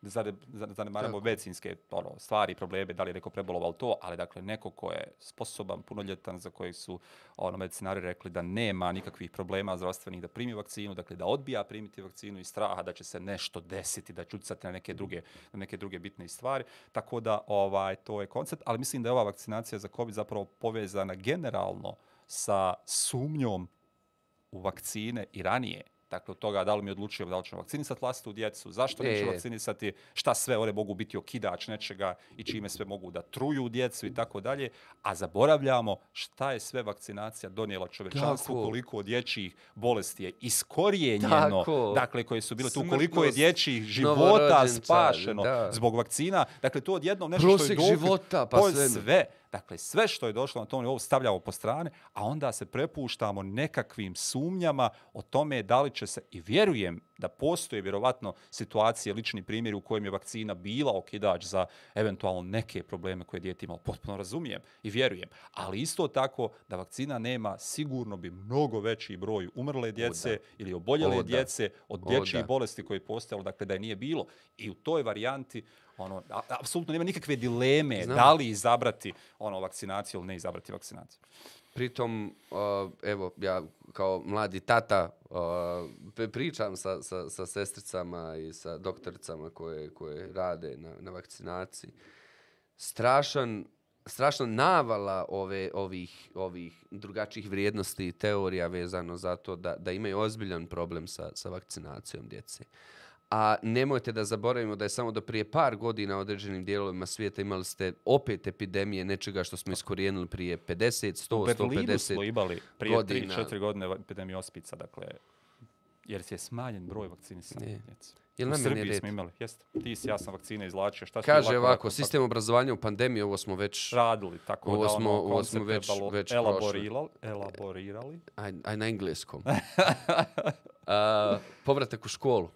Zane- zane- Zanemaramo Tako. medicinske ono, stvari, probleme, da li je neko prebolovao to, ali dakle neko ko je sposoban, punoljetan, za kojeg su ono, medicinari rekli da nema nikakvih problema zdravstvenih da primi vakcinu, dakle da odbija primiti vakcinu iz straha da će se nešto desiti, da će utjecati na neke druge, na neke druge bitne stvari. Tako da ovaj to je koncept, ali mislim da je ova vakcinacija za COVID zapravo povezana generalno sa sumnjom u vakcine i ranije. Dakle, od toga da li mi odlučujemo da li ćemo vakcinisati vlastitu djecu, zašto E. vakcinisati, šta sve one mogu biti okidač nečega i čime sve mogu da truju djecu i tako dalje, a zaboravljamo šta je sve vakcinacija donijela čovečanstvu, Tako. koliko od dječjih bolesti je iskorijenjeno, Tako. dakle, koje su bile tu, koliko je dječjih života spašeno da. zbog vakcina. Dakle, to odjednom nešto što je dokaz- života, pa sve. sve. Dakle, sve što je došlo na tom nivou stavljamo po strane, a onda se prepuštamo nekakvim sumnjama o tome da li će se, i vjerujem da postoje vjerovatno situacije, lični primjeri u kojem je vakcina bila okidač za eventualno neke probleme koje dijete imalo. Potpuno razumijem i vjerujem. Ali isto tako da vakcina nema, sigurno bi mnogo veći broj umrle djece ili oboljele O, da. djece od O, dječjih bolesti koje je postojalo, dakle da je nije bilo. I u toj varijanti ono, a- apsolutno nema nikakve dileme Znam. da li izabrati ono vakcinaciju ili ne izabrati vakcinaciju. Pritom, uh, evo, ja kao mladi tata uh, pri- pričam sa, sa, sa sestricama i sa doktoricama koje, koje rade na, na vakcinaciji. Strašan, strašna navala ove, ovih, ovih drugačijih vrijednosti i teorija vezano za to da, da imaju ozbiljan problem sa, sa vakcinacijom djece. A nemojte da zaboravimo da je samo do prije par godina u određenim dijelovima svijeta imali ste opet epidemije nečega što smo iskorijenili prije 50, 100, U Berlinu 150 smo imali prije godina. 3-4 godine epidemiju ospica, dakle, jer je smanjen broj vakcinisanih Je. djece. Jel U nam Srbiji nered? smo imali, jeste. Ti si, ja sam vakcine izlačio. Šta Kaže lako, ovako, lako, sistem obrazovanja u pandemiji, ovo smo već, radili, tako Ovo da smo- ono, ovo smo već- već elaborirali, elaborirali. aj, aj na engleskom. A, povratak u školu.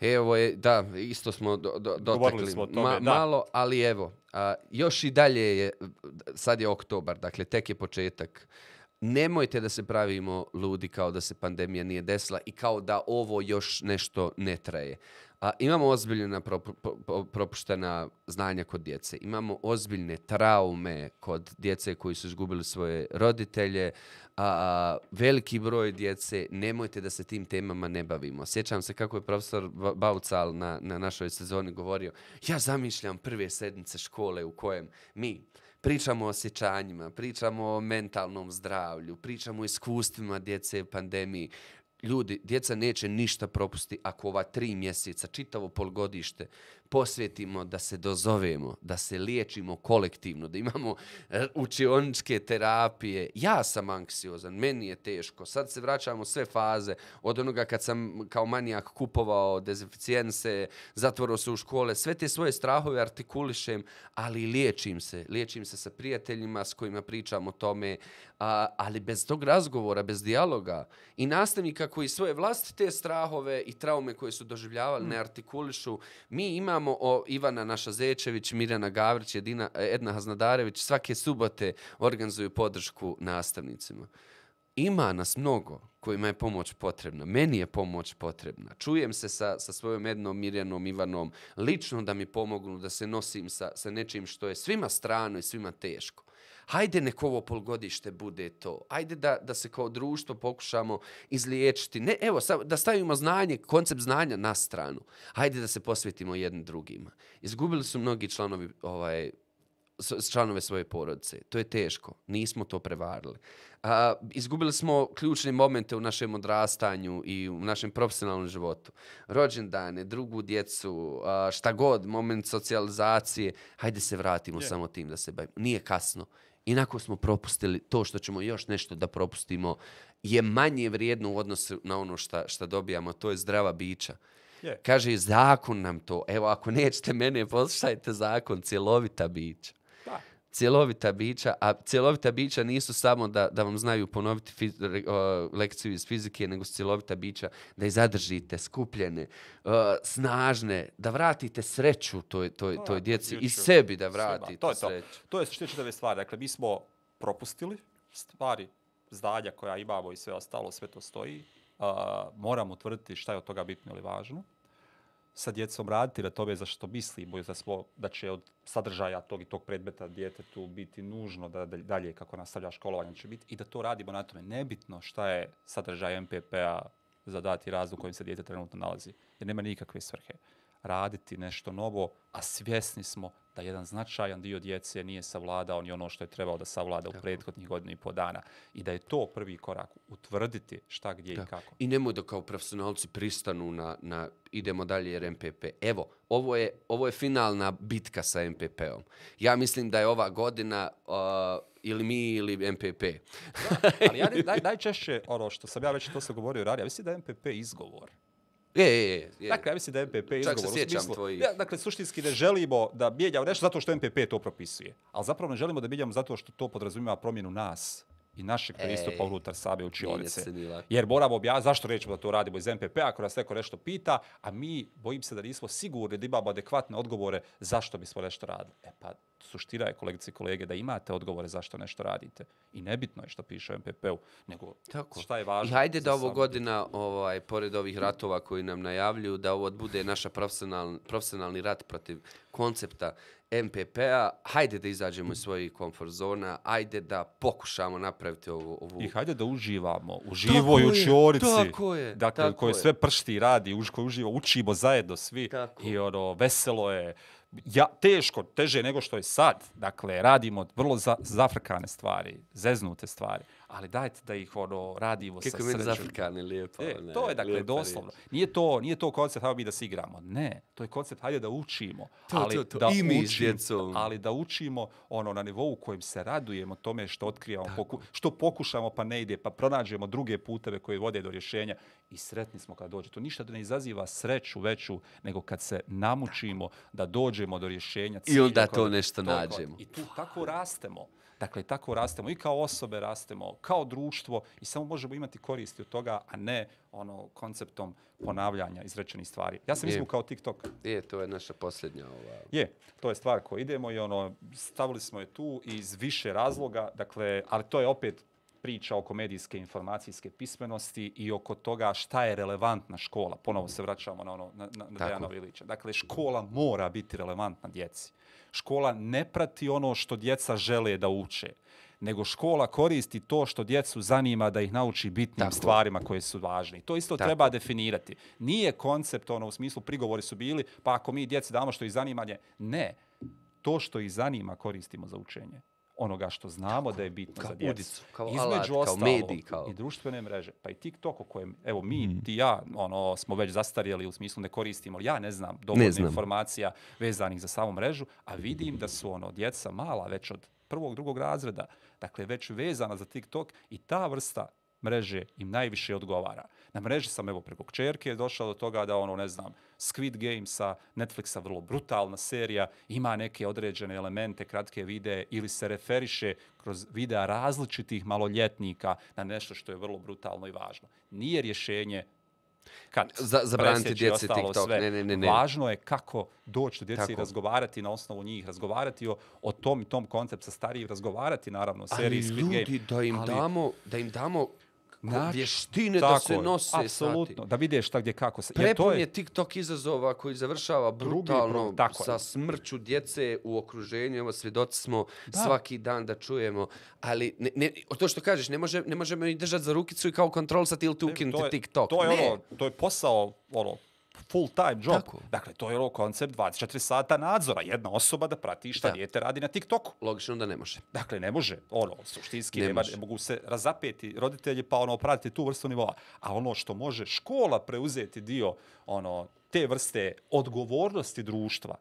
Evo je, da, isto smo do, do, dotakli smo tome, Ma- da. malo, ali evo, a, još i dalje je, sad je oktobar, dakle tek je početak. Nemojte da se pravimo ludi kao da se pandemija nije desila i kao da ovo još nešto ne traje. A, imamo ozbiljna pro, pro, propuštena znanja kod djece. Imamo ozbiljne traume kod djece koji su izgubili svoje roditelje. A, a, veliki broj djece, nemojte da se tim temama ne bavimo. Sjećam se kako je profesor Baucal na, na našoj sezoni govorio, ja zamišljam prve sedmice škole u kojem mi pričamo o osjećanjima, pričamo o mentalnom zdravlju, pričamo o iskustvima djece u pandemiji. Ljudi, djeca neće ništa propusti ako ova tri mjeseca, čitavo polgodište, posvetimo da se dozovemo, da se liječimo kolektivno, da imamo e, učioničke terapije. Ja sam anksiozan, meni je teško. Sad se vraćamo sve faze od onoga kad sam kao manijak kupovao dezinficijense, zatvorao se u škole, sve te svoje strahove artikulišem, ali liječim se. Liječim se sa prijateljima s kojima pričam o tome, a, ali bez tog razgovora, bez dijaloga i nastavnika koji svoje vlastite strahove i traume koje su doživljavali ne artikulišu, mi imamo o, Ivana Našazečević, Mirjana Gavrić, Jedina, Edna Haznadarević, svake subote organizuju podršku nastavnicima. Ima nas mnogo kojima je pomoć potrebna. Meni je pomoć potrebna. Čujem se sa, sa svojom Ednom, Mirjanom, Ivanom, lično da mi pomognu da se nosim sa, sa nečim što je svima strano i svima teško. Hajde nek ovo polgodište bude to. Hajde da, da se kao društvo pokušamo izliječiti. Ne, evo, sa, da stavimo znanje, koncept znanja na stranu. Hajde da se posvetimo jednim drugima. Izgubili su mnogi članovi ovaj, članove svoje porodice. To je teško. Nismo to prevarili. A, izgubili smo ključne momente u našem odrastanju i u našem profesionalnom životu. Rođendane, drugu djecu, a, šta god, moment socijalizacije. Hajde se vratimo Je. samo tim da se bavimo. Nije kasno. Inako smo propustili to što ćemo još nešto da propustimo je manje vrijedno u odnosu na ono šta, šta dobijamo. To je zdrava bića. Je. Kaže, zakon nam to. Evo, ako nećete mene, poslušajte zakon, cjelovita bića. Cjelovita bića, a cjelovita bića nisu samo da, da vam znaju ponoviti fiz, re, o, lekciju iz fizike, nego su cjelovita bića da ih zadržite skupljene, o, snažne, da vratite sreću toj, toj, toj djeci i sebi da vratite to je to. sreću. To je što čitave stvari. Dakle, mi smo propustili stvari, zdanja koja imamo i sve ostalo, sve to stoji. Uh, moramo utvrditi šta je od toga bitno ili važno. Sa djecom raditi na tome za što mislimo i da, smo, da će od sadržaja tog i tog predmeta djetetu biti nužno da dalje- kako nastavlja školovanje će biti i da to radimo na tome. Nebitno šta je sadržaj MPP-a za dati razlog u se djete trenutno nalazi. Jer nema nikakve svrhe raditi nešto novo, a svjesni smo da jedan značajan dio djece nije savladao ni ono što je trebao da savlada u prethodnih godinu i po dana. I da je to prvi korak, utvrditi šta, gdje i kako. I nemoj da kao profesionalci pristanu na, na idemo dalje jer MPP. Evo, ovo je, ovo je finalna bitka sa MPP-om. Ja mislim da je ova godina uh, ili mi ili MPP. Ali ja naj, najčešće, ono što sam ja već to sam govorio ranije, ja mislim da je MPP izgovor. Je, je, je. je. Dakle, ja mislim da je MPP izgovor. se u sjećam smislu- tvojih. Ja, dakle, suštinski ne želimo da mijenjamo nešto zato što MPP to propisuje. Ali zapravo ne želimo da mijenjamo zato što to podrazumijeva promjenu nas i našeg pristupa Ej, unutar same učionice. Jer moramo objasniti zašto nećemo da to radimo iz MPP ako nas neko nešto pita, a mi bojim se da nismo sigurni da imamo adekvatne odgovore zašto bismo nešto radili. E pa, suština je, kolegice i kolege, da imate odgovore zašto nešto radite. I nebitno je što piše u MPP-u, nego Tako. šta je važno. I hajde da ovo godina, ovaj, pored ovih ratova koji nam najavljuju, da ovo bude naša profesional, profesionalni rat protiv koncepta MPP-a, hajde da izađemo iz svojih komfort zona, hajde da pokušamo napraviti ovu... ovu... I hajde da uživamo u živoj je, učionici. tako je, Dakle, tako koje je. sve pršti radi, už, koje uživo, učimo zajedno svi. Tako. I ono, veselo je. Ja, teško, teže nego što je sad. Dakle, radimo vrlo za, zafrkane stvari, zeznute stvari. Ali dajte da ih ono, radimo Kako sa je meni srećom. zafrkane lijepo. E, ne, to je dakle lijepa doslovno. riječ. Nije to, nije to koncept hajde mi da se igramo. Ne, to je koncept hajde da učimo. To, ali to, to. da I mi s učim- djecom. ali da učimo ono na nivou u kojem se radujemo tome što otkrivamo, poku, što pokušamo pa ne ide, pa pronađemo druge puteve koji vode do rješenja i sretni smo kad dođe. To ništa ne izaziva sreću veću nego kad se namučimo da dođemo do rješenja. I onda to nešto nađemo. I tu tako rastemo. Dakle, tako rastemo i kao osobe rastemo, kao društvo i samo možemo imati koristi od toga, a ne ono konceptom ponavljanja izrečenih stvari. Ja sam Je. mislio kao TikTok. Je, to je naša posljednja ova... Je, to je stvar koju idemo i ono, stavili smo je tu iz više razloga, dakle, ali to je opet priča oko medijske informacijske pismenosti i oko toga šta je relevantna škola. Ponovo se vraćamo na ono, na, na. Dejana Ilića. Dakle, škola mora biti relevantna djeci. Škola ne prati ono što djeca žele da uče, nego škola koristi to što djecu zanima da ih nauči bitnim Tako. stvarima koje su važne. I to isto Tako. treba definirati. Nije koncept ono u smislu prigovori su bili, pa ako mi djeci damo što ih zanimanje, ne. To što ih zanima koristimo za učenje onoga što znamo da je bitno Kao za djecu. udicu, kao Između alat, kao ostalog, medij, kao- i društvene mreže, pa i TikTok o kojem, evo mi, ti i ja, ono, smo već zastarjeli u smislu ne koristimo, ali ja ne znam dovoljno znam. informacija vezanih za samu mrežu, a vidim da su ono djeca mala već od prvog, drugog razreda, dakle već vezana za TikTok i ta vrsta mreže im najviše odgovara. Na mreži sam evo preko kćerke došao do toga da ono ne znam Squid Game sa Netflixa vrlo brutalna serija ima neke određene elemente kratke videe ili se referiše kroz videa različitih maloljetnika na nešto što je vrlo brutalno i važno. Nije rješenje kad Za- zabraniti djeci TikTok. sve. Ne, ne, ne, ne. Važno je kako doći do djeci i razgovarati na osnovu njih, razgovarati o, o tom i tom konceptu sa starijim, razgovarati naravno o seriji Ali Squid Game. ljudi, da im ali- damo, da im damo Način- vještine da se je, nose Apsolutno, sati. da vide šta gdje kako se. Prepun to je TikTok izazova koji završava brutalno tako je. sa smrću djece u okruženju. Evo, svjedoci smo svaki dan da čujemo. Ali, ne, ne, to što kažeš, ne, može, ne možemo ih držati za rukicu i kao kontrolisati ili tu ukinuti to je, TikTok. To je, ono, to je posao, ono, full time job. Tako. Dakle, to je ono koncept 24 sata nadzora. Jedna osoba da prati šta Da. dijete radi na TikToku. Logično da ne može. Dakle, ne može, ono, suštinski, Ne nema, može. ne mogu se razapeti roditelji pa ono, pratiti tu vrstu nivoa. A ono što može škola preuzeti dio ono, te vrste odgovornosti društva,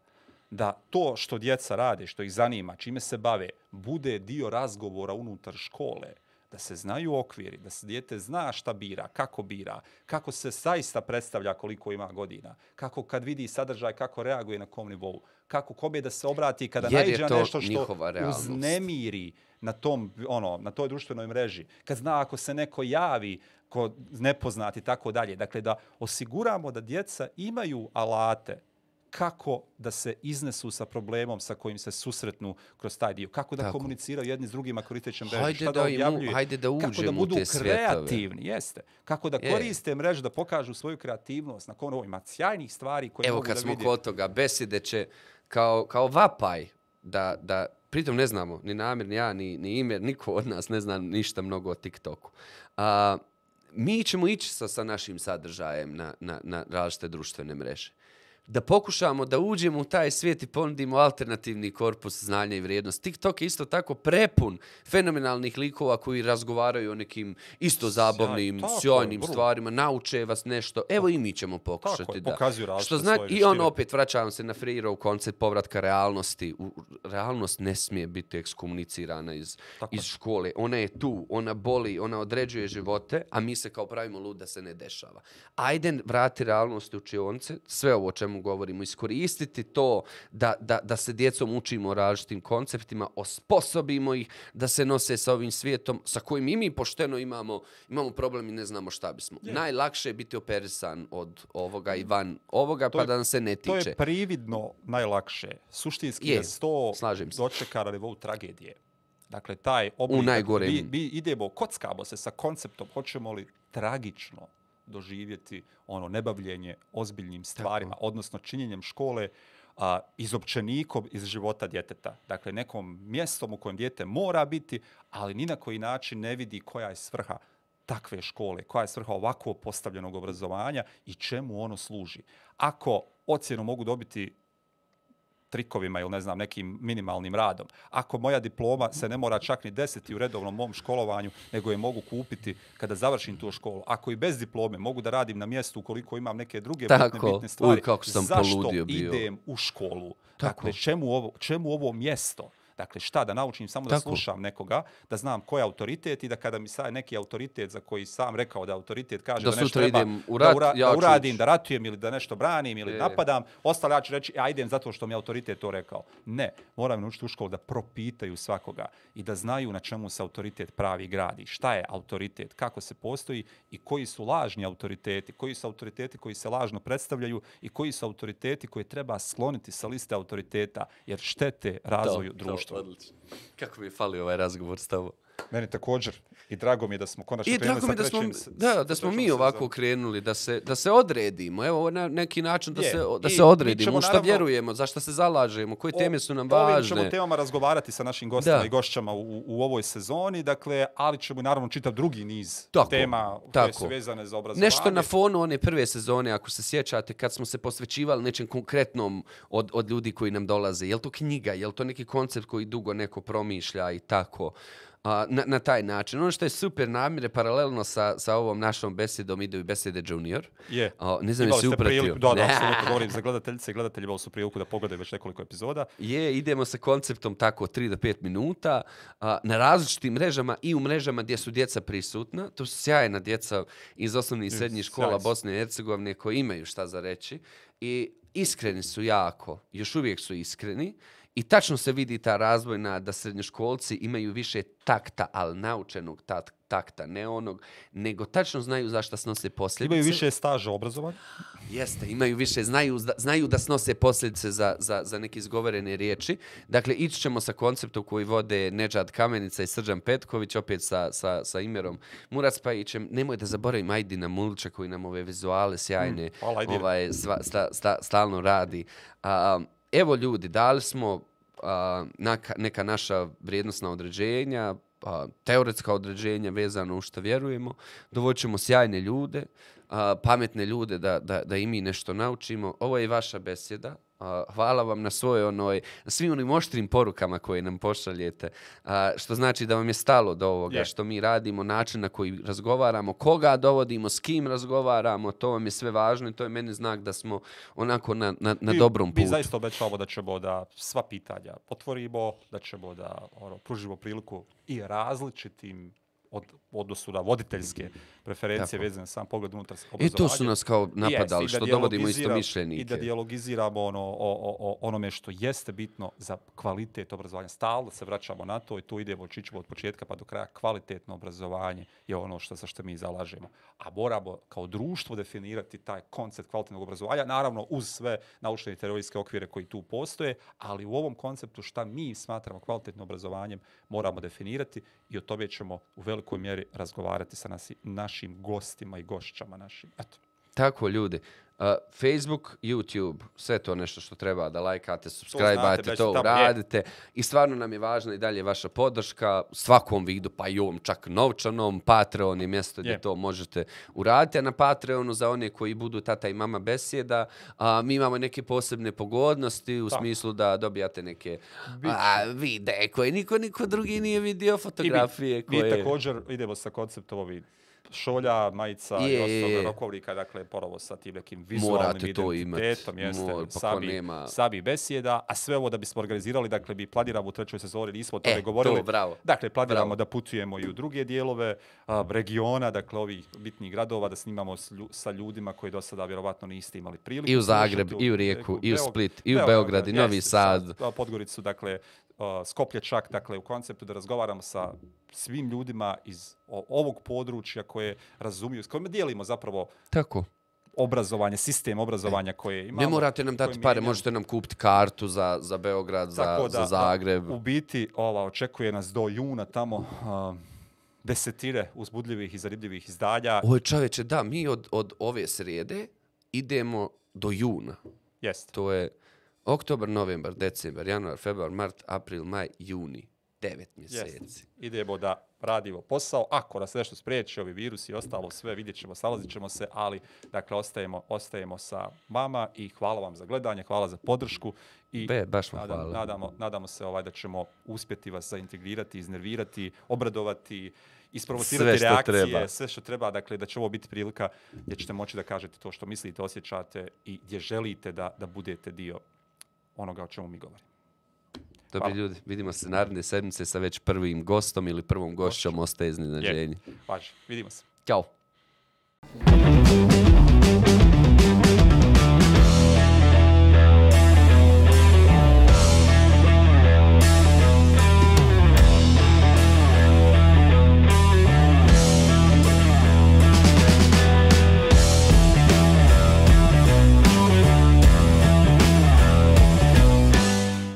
da to što djeca rade, što ih zanima, čime se bave, bude dio razgovora unutar škole, da se znaju okviri, da se dijete zna šta bira, kako bira, kako se zaista predstavlja koliko ima godina, kako kad vidi sadržaj, kako reaguje na kom nivou, kako kome da se obrati kada Jer je naiđe na to nešto što uznemiri na tom ono na toj društvenoj mreži. Kad zna ako se neko javi ko nepoznati i tako dalje. Dakle da osiguramo da djeca imaju alate kako da se iznesu sa problemom sa kojim se susretnu kroz taj dio. Kako da Tako. komuniciraju jedni s drugima koriteći mrežu. Hajde šta da objavljuju, hajde da Kako da uđemo u budu te svjetove. kreativni, jeste. Kako da Je. koriste mrežu, da pokažu svoju kreativnost. Na kono ima sjajnih stvari koje Evo mogu kad da smo vide. kod toga, besede će kao, kao vapaj da, da pritom ne znamo, ni namir, ni ja, ni, ni ime, niko od nas ne zna ništa mnogo o TikToku. A, mi ćemo ići sa, sa našim sadržajem na, na, na različite društvene mreže. Da pokušamo da uđemo u taj svijet i ponudimo alternativni korpus znanja i vrijednosti. TikTok je isto tako prepun fenomenalnih likova koji razgovaraju o nekim isto zabavnim, tako sjajnim vrlo. stvarima, nauče vas nešto. Evo i mi ćemo pokušati. Tako da. pokazuju Što zna, svoje I on opet vraćavam se na Freerov koncept povratka realnosti. U, realnost ne smije biti ekskomunicirana iz, iz škole. Ona je tu, ona boli, ona određuje živote, a mi se kao pravimo lud da se ne dešava. Ajde vrati realnost u učionce, sve ovo o čemu govorimo, iskoristiti to da, da, da se djecom učimo o različitim konceptima, osposobimo ih da se nose sa ovim svijetom sa kojim i mi pošteno imamo, imamo problem i ne znamo šta bismo. Najlakše je biti operisan od ovoga i van ovoga, pa je- da nam se ne To tiče. je prividno najlakše. Suštinski Je, je, sto slažem se. dočeka na nivou tragedije. Dakle, taj oblik... U najgorem. Mi, mi idemo, kockamo se sa konceptom, hoćemo li tragično doživjeti ono nebavljenje ozbiljnim stvarima, odnosno činjenjem škole a, izopćenikom iz života djeteta. Dakle, nekom mjestom u kojem dijete mora biti, ali ni na koji način ne vidi koja je svrha takve škole, koja je svrha ovako postavljenog obrazovanja i čemu ono služi. Ako ocjenu mogu dobiti trikovima ili ne znam nekim minimalnim radom. Ako moja diploma se ne mora čak ni deseti u redovnom mom školovanju, nego je mogu kupiti kada završim tu školu. Ako i bez diplome mogu da radim na mjestu ukoliko imam neke druge Tako. bitne, bitne stvari, Uj, kako sam zašto poludio bio. idem u školu? Tako. Dakle, čemu ovo, čemu ovo mjesto? Dakle, šta da naučim samo da Tako. slušam nekoga, da znam ko je autoritet i da kada mi sad neki autoritet za koji sam rekao da autoritet kaže Da da, nešto treba idem u rat, da, ura, ja da uradim, da ratujem ili da nešto branim ili E. napadam, ostalo ja ću reći, ja idem zato što mi je autoritet to rekao. Ne, moram naučiti u školu da propitaju svakoga i da znaju na čemu se autoritet pravi gradi, šta je autoritet, kako se postoji i koji su lažni autoriteti, koji su autoriteti koji se lažno predstavljaju i koji su autoriteti koje treba skloniti sa liste autoriteta jer štete razvoju društva odlično. Kako mi je falio ovaj razgovor s tobom. Meni također. I drago mi je da smo konačno I krenuli drago mi da smo, s- da, da smo mi ovako sezonom. krenuli, da se, da se odredimo. Evo, na neki način da Je. se, da I se odredimo. ćemo U šta naravno- vjerujemo, za šta se zalažemo, koje teme su nam O ovim važne. ćemo temama razgovarati sa našim gostima Da. i gošćama u, u ovoj sezoni, dakle, ali ćemo naravno čitav drugi niz Tako, tema koje tako. su vezane za obrazovanje. Nešto na fonu one prve sezone, ako se sjećate, kad smo se posvećivali nečem konkretnom od, od ljudi koji nam dolaze. Je li to knjiga, je li to neki koncept koji dugo neko promišlja i tako? A, na, na taj način. Ono što je super namire, paralelno sa, sa ovom našom besedom ide i besede Junior. Je. A, ne znam jesi upratio. priliku, da, da, Ne. apsolutno govorim za gledateljice i gledatelji imali su priliku da pogledaju već nekoliko epizoda. Je, idemo sa konceptom tako 3 do 5 minuta a, na različitim mrežama i u mrežama gdje su djeca prisutna. To su sjajna djeca iz osnovnih i srednjih škola sjajni su. Bosne i Hercegovine koji imaju šta za reći i iskreni su jako, još uvijek su iskreni I tačno se vidi ta razvojna da srednjoškolci imaju više takta, ali naučenog tak- takta, ne onog, nego tačno znaju zašto snose posljedice. Imaju više staža obrazovanja. Jeste, imaju više, znaju, znaju da snose posljedice za, za, za neke izgovorene riječi. Dakle, ići ćemo sa konceptom koji vode Nedžad Kamenica i Srđan Petković, opet sa, sa, sa Imerom Muraspajićem. Nemoj da zaboravim Ajdina Mulića koji nam ove vizuale sjajne Ajdine. ovaj, sva, sta, sta, stalno radi. A, evo ljudi, dali smo a, naka, neka naša vrijednostna određenja, a, teoretska određenja vezano u što vjerujemo. dovoćemo sjajne ljude, a, pametne ljude da, da, da i mi nešto naučimo. Ovo je i vaša besjeda. Hvala vam na svoj onoj, na svim onim oštrim porukama koje nam pošaljete, a, što znači da vam je stalo do ovoga Je. što mi radimo, način na koji razgovaramo, koga dovodimo, s kim razgovaramo, to vam je sve važno i to je meni znak da smo onako na, na, na Mi- dobrom Mi putu. zaista obećavamo da ćemo da sva pitanja otvorimo, da ćemo da ono, pružimo priliku i različitim od, odnosu na voditeljske preferencije Tako. vezane sam pogled unutar I obrazovanja. tu su nas kao napadali, Jest, i što dovodimo isto mišljenike. I da dialogiziramo ono, o, o, o onome što jeste bitno za kvalitet obrazovanja. Stalno se vraćamo na to i tu idemo, čićemo od početka pa do kraja. Kvalitetno obrazovanje je ono što, za što mi zalažemo. A moramo kao društvo definirati taj koncept kvalitetnog obrazovanja, naravno uz sve naučne i teorijske okvire koji tu postoje, ali u ovom konceptu šta mi smatramo kvalitetnim obrazovanjem moramo definirati i o tome ćemo u velikoj mjeri razgovarati sa nasi, našim gostima i gošćama našim. Eto. Tako, ljudi. Uh, Facebook, YouTube, sve to nešto što treba da lajkate, već to je. uradite. I stvarno nam je važna i dalje vaša podrška u svakom vidu, pa i ovom čak novčanom. Patreon je mjesto gdje Je. to možete uraditi. A na Patreonu za one koji budu tata i mama besjeda, a, mi imamo neke posebne pogodnosti u Tako. smislu da dobijate neke a, videe koje niko, niko drugi nije vidio, I mi- fotografije mi, koje... također idemo sa konceptom ovih šolja, majica Je, i ostalog rokovnika, dakle, porovo sa tim nekim vizualnim Morate to imat. identitetom, jeste, Mor- pa sabi, nema- sabi besjeda, a sve ovo da bismo organizirali, dakle, mi planiramo u trećoj sezoni, nismo o tome E, govorili. to, bravo. Dakle, planiramo Bravo. da putujemo i u druge dijelove a, regiona, dakle, ovih bitnih gradova, da snimamo s lju- sa ljudima koji do sada vjerovatno niste imali priliku. I u Zagreb, i u Rijeku, i u Split, i u Beograd, i Novi jeste, Sad. Podgoricu, dakle, Skoplje čak, dakle, u konceptu da razgovaramo sa svim ljudima iz ovog područja koje razumiju, s kojima dijelimo zapravo Tako. obrazovanje, sistem obrazovanja koje imamo. Ne morate nam dati pare, mijenjamo. možete nam kupiti kartu za, za Beograd, za, Tako za Zagreb. Da, u biti, ova, očekuje nas do juna tamo a, desetine uzbudljivih i zaribljivih izdanja. Oj čoveče, da, mi od, od ove srijede idemo do juna. Jest. To je oktobar, novembar, decembar, januar, februar, mart, april, maj, juni. Devet mjeseci. Jest. Idemo da radimo posao. Ako nas nešto spriječi, ovi virusi i ostalo sve, vidjet ćemo, salazit ćemo se, ali dakle, ostajemo, ostajemo sa vama i hvala vam za gledanje, hvala za podršku. I Be, baš vam nadam- hvala. Nadamo, nadamo se ovaj da ćemo uspjeti vas zaintegrirati, iznervirati, obradovati, isprovocirati Sve što reakcije, treba. sve što treba, dakle, da će ovo biti prilika gdje ćete moći da kažete to što mislite, osjećate i gdje želite da, da budete dio onoga o čemu mi govorimo. Dobri Hvala. ljudi, vidimo se naredne sedmice sa već prvim gostom ili prvom gošćom, ostaje iznenađenje. Važi, vidimo se. Ćao.